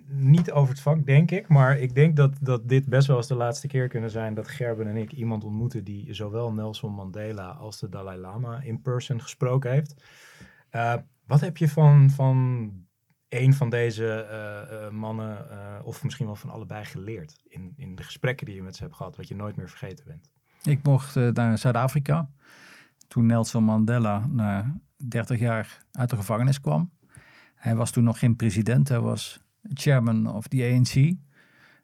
niet over het vak, denk ik. Maar ik denk dat, dat dit best wel eens de laatste keer kunnen zijn dat Gerben en ik iemand ontmoeten die zowel Nelson Mandela als de Dalai Lama in person gesproken heeft. Uh, wat heb je van, van een van deze uh, uh, mannen, of misschien wel van allebei, geleerd in, in de gesprekken die je met ze hebt gehad, wat je nooit meer vergeten bent? Ik mocht naar Zuid-Afrika toen Nelson Mandela na 30 jaar uit de gevangenis kwam. Hij was toen nog geen president, hij was chairman of the ANC.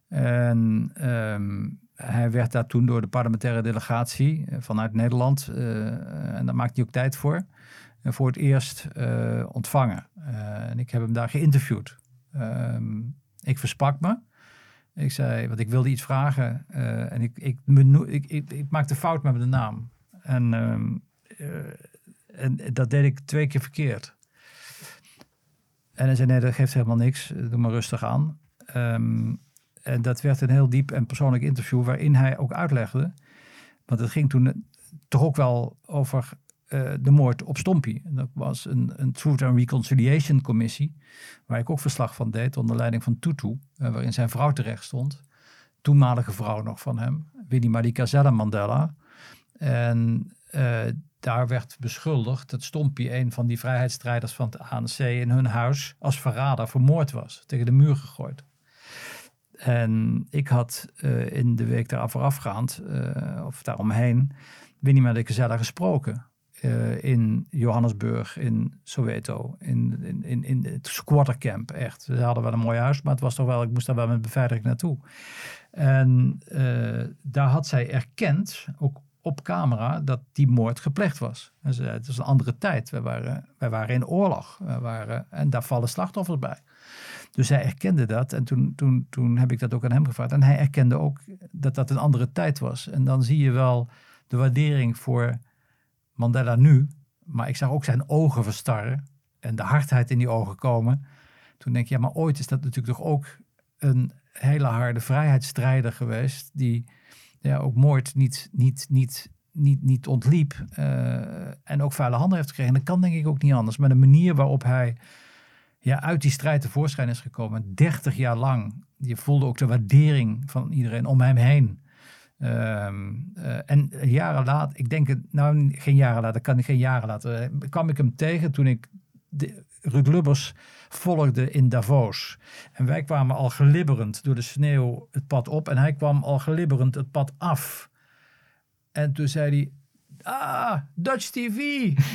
En ehm, hij werd daar toen door de parlementaire delegatie eh, vanuit Nederland, uh, en daar maakte hij ook tijd voor, voor het eerst ontvangen. en ik heb hem daar geïnterviewd. Ehm, ik versprak me. Ik zei, want ik wilde iets vragen en ik, ik, ik, ik, maakte fout met de naam. En, um, en dat deed ik twee keer verkeerd. En hij zei, nee, dat geeft helemaal niks. Doe maar rustig aan. Um, en dat werd een heel diep en persoonlijk interview waarin hij ook uitlegde. Want het ging toen toch ook wel over uh, de moord op Stompie. dat was een, een Truth and Reconciliation commissie, waar ik ook verslag van deed onder leiding van Tutu, uh, waarin zijn vrouw terecht stond. Toenmalige vrouw nog van hem, Winnie Madikizela Mandela. En uh, daar werd beschuldigd dat Stompie, een van die vrijheidsstrijders van het ANC, in hun huis als verrader vermoord was, tegen de muur gegooid. En ik had uh, in de week daar voorafgaand, uh, of daaromheen, Winnie Madikizela gesproken. Uh, in Johannesburg, in Soweto, in, in, in, in het squattercamp, echt. Ze hadden wel een mooi huis, maar het was toch wel, ik moest daar wel met beveiliging naartoe. En daar had zij erkend, ook op camera dat die moord gepleegd was. En ze, het is een andere tijd. Wij waren, wij waren in oorlog. Waren, en daar vallen slachtoffers bij. Dus hij erkende dat. En toen, toen, toen heb ik dat ook aan hem gevraagd. En hij erkende ook dat dat een andere tijd was. En dan zie je wel de waardering voor Mandela nu. Maar ik zag ook zijn ogen verstarren. En de hardheid in die ogen komen. Toen denk je, ja, maar ooit is dat natuurlijk toch ook een hele harde vrijheidsstrijder geweest. Die ja, ook moord niet, niet, niet, niet, niet ontliep. Uh, en ook vuile handen heeft gekregen. En dat kan denk ik ook niet anders. Maar de manier waarop hij ja, uit die strijd tevoorschijn is gekomen. 30 jaar lang. Je voelde ook de waardering van iedereen om hem heen. Um, uh, en jaren later, ik denk, nou geen jaren later, kan ik geen jaren later, kwam ik hem tegen toen ik de, Ruud Lubbers volgde in Davos. En wij kwamen al glibberend door de sneeuw het pad op en hij kwam al glibberend het pad af. En toen zei hij, Ah, Dutch TV,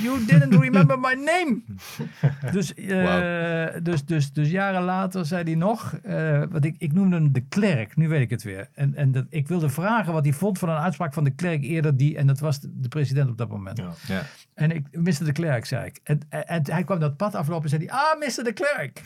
you didn't remember my name. (laughs) dus, uh, dus, dus, dus jaren later zei hij nog, uh, wat ik, ik noemde hem de klerk, nu weet ik het weer. En, en dat, ik wilde vragen wat hij vond van een uitspraak van de klerk eerder die, en dat was de, president op dat moment. Ja. ja. En ik, Mr. de Klerk, zei ik. En, en, hij kwam dat pad aflopen en zei hij, ah, Mr. de Klerk.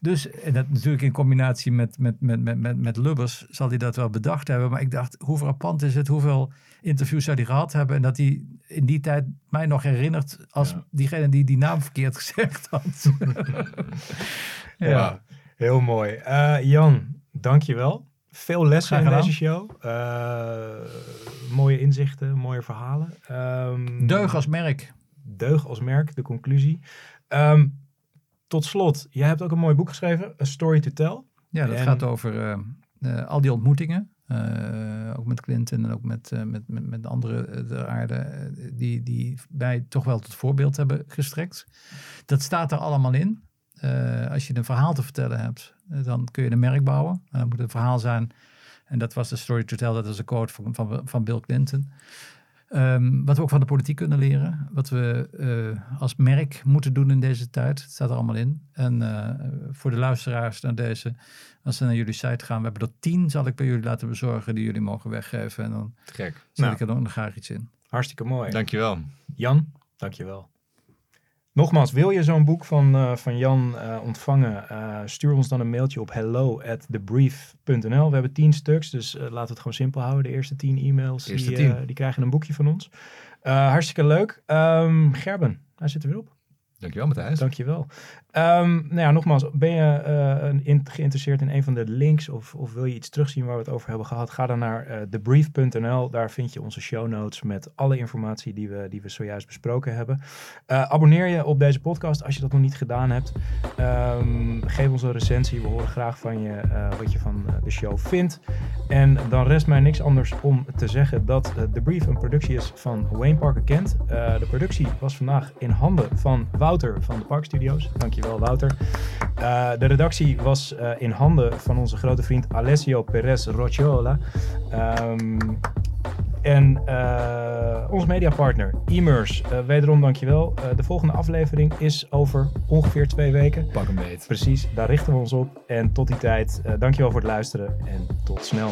Dus, en dat natuurlijk in combinatie met, met, met, met, met, met Lubbers zal hij dat wel bedacht hebben. Maar ik dacht, hoe frappant is het, hoeveel interviews zou hij gehad hebben. En dat hij in die tijd mij nog herinnert als diegene die die naam verkeerd (laughs) gezegd had. (laughs) ja. heel mooi. Uh, Jan, dankjewel. Veel lessen in deze show. Uh, mooie inzichten, mooie verhalen. Um, deug als merk. Deug als merk, de conclusie. Um, tot slot, jij hebt ook een mooi boek geschreven, A Story to Tell. Ja, dat gaat over uh, uh, al die ontmoetingen ook met Clinton en ook met, met, met, met andere de aarde, die, die wij toch wel tot voorbeeld hebben gestrekt. Dat staat er allemaal in. als je een verhaal te vertellen hebt, dan kun je een merk bouwen. En dan moet het verhaal zijn, en dat was de story to tell, dat was een quote van, van, van Bill Clinton. Ehm, wat we ook van de politiek kunnen leren. Wat we uh, als merk moeten doen in deze tijd. Het staat er allemaal in. En uh, voor de luisteraars naar deze, als ze naar jullie site gaan, we hebben er tien, zal ik bij jullie laten bezorgen, die jullie mogen weggeven. En dan Gek. zet nou, ik er nog graag iets in. Hartstikke mooi. Dankjewel. Jan, dankjewel. Nogmaals, wil je zo'n boek van, uh, van Jan uh, ontvangen? Uh, stuur ons dan een mailtje op hello at thebrief.nl. We hebben tien stuks, dus laten we het gewoon simpel houden. De eerste tien e-mails, die, die, krijgen een boekje van ons. hartstikke leuk. Um, Gerben, hij zit er weer op. Dankjewel Matthijs. Dankjewel. Um, nou ja, nogmaals, ben je in, geïnteresseerd in een van de links of, of wil je iets terugzien waar we het over hebben gehad? Ga dan naar uh, thebrief.nl. Daar vind je onze show notes met alle informatie die we, die we zojuist besproken hebben. Uh, abonneer je op deze podcast als je dat nog niet gedaan hebt. Um, geef ons een recensie. We horen graag van je wat je van de show vindt. En dan rest mij niks anders om te zeggen dat The Brief een productie is van Wayne Parker Kent. de productie was vandaag in handen van Wouter van de Park Studios. Dankjewel Wouter. Uh, de redactie was uh, in handen van onze grote vriend Alessio Perez Rocciola. Um, en uh, onze mediapartner, Immers, uh, wederom dankjewel. Uh, de volgende aflevering is over ongeveer twee weken. Pak een beet. Precies, daar richten we ons op. En tot die tijd, dankjewel voor het luisteren en tot snel.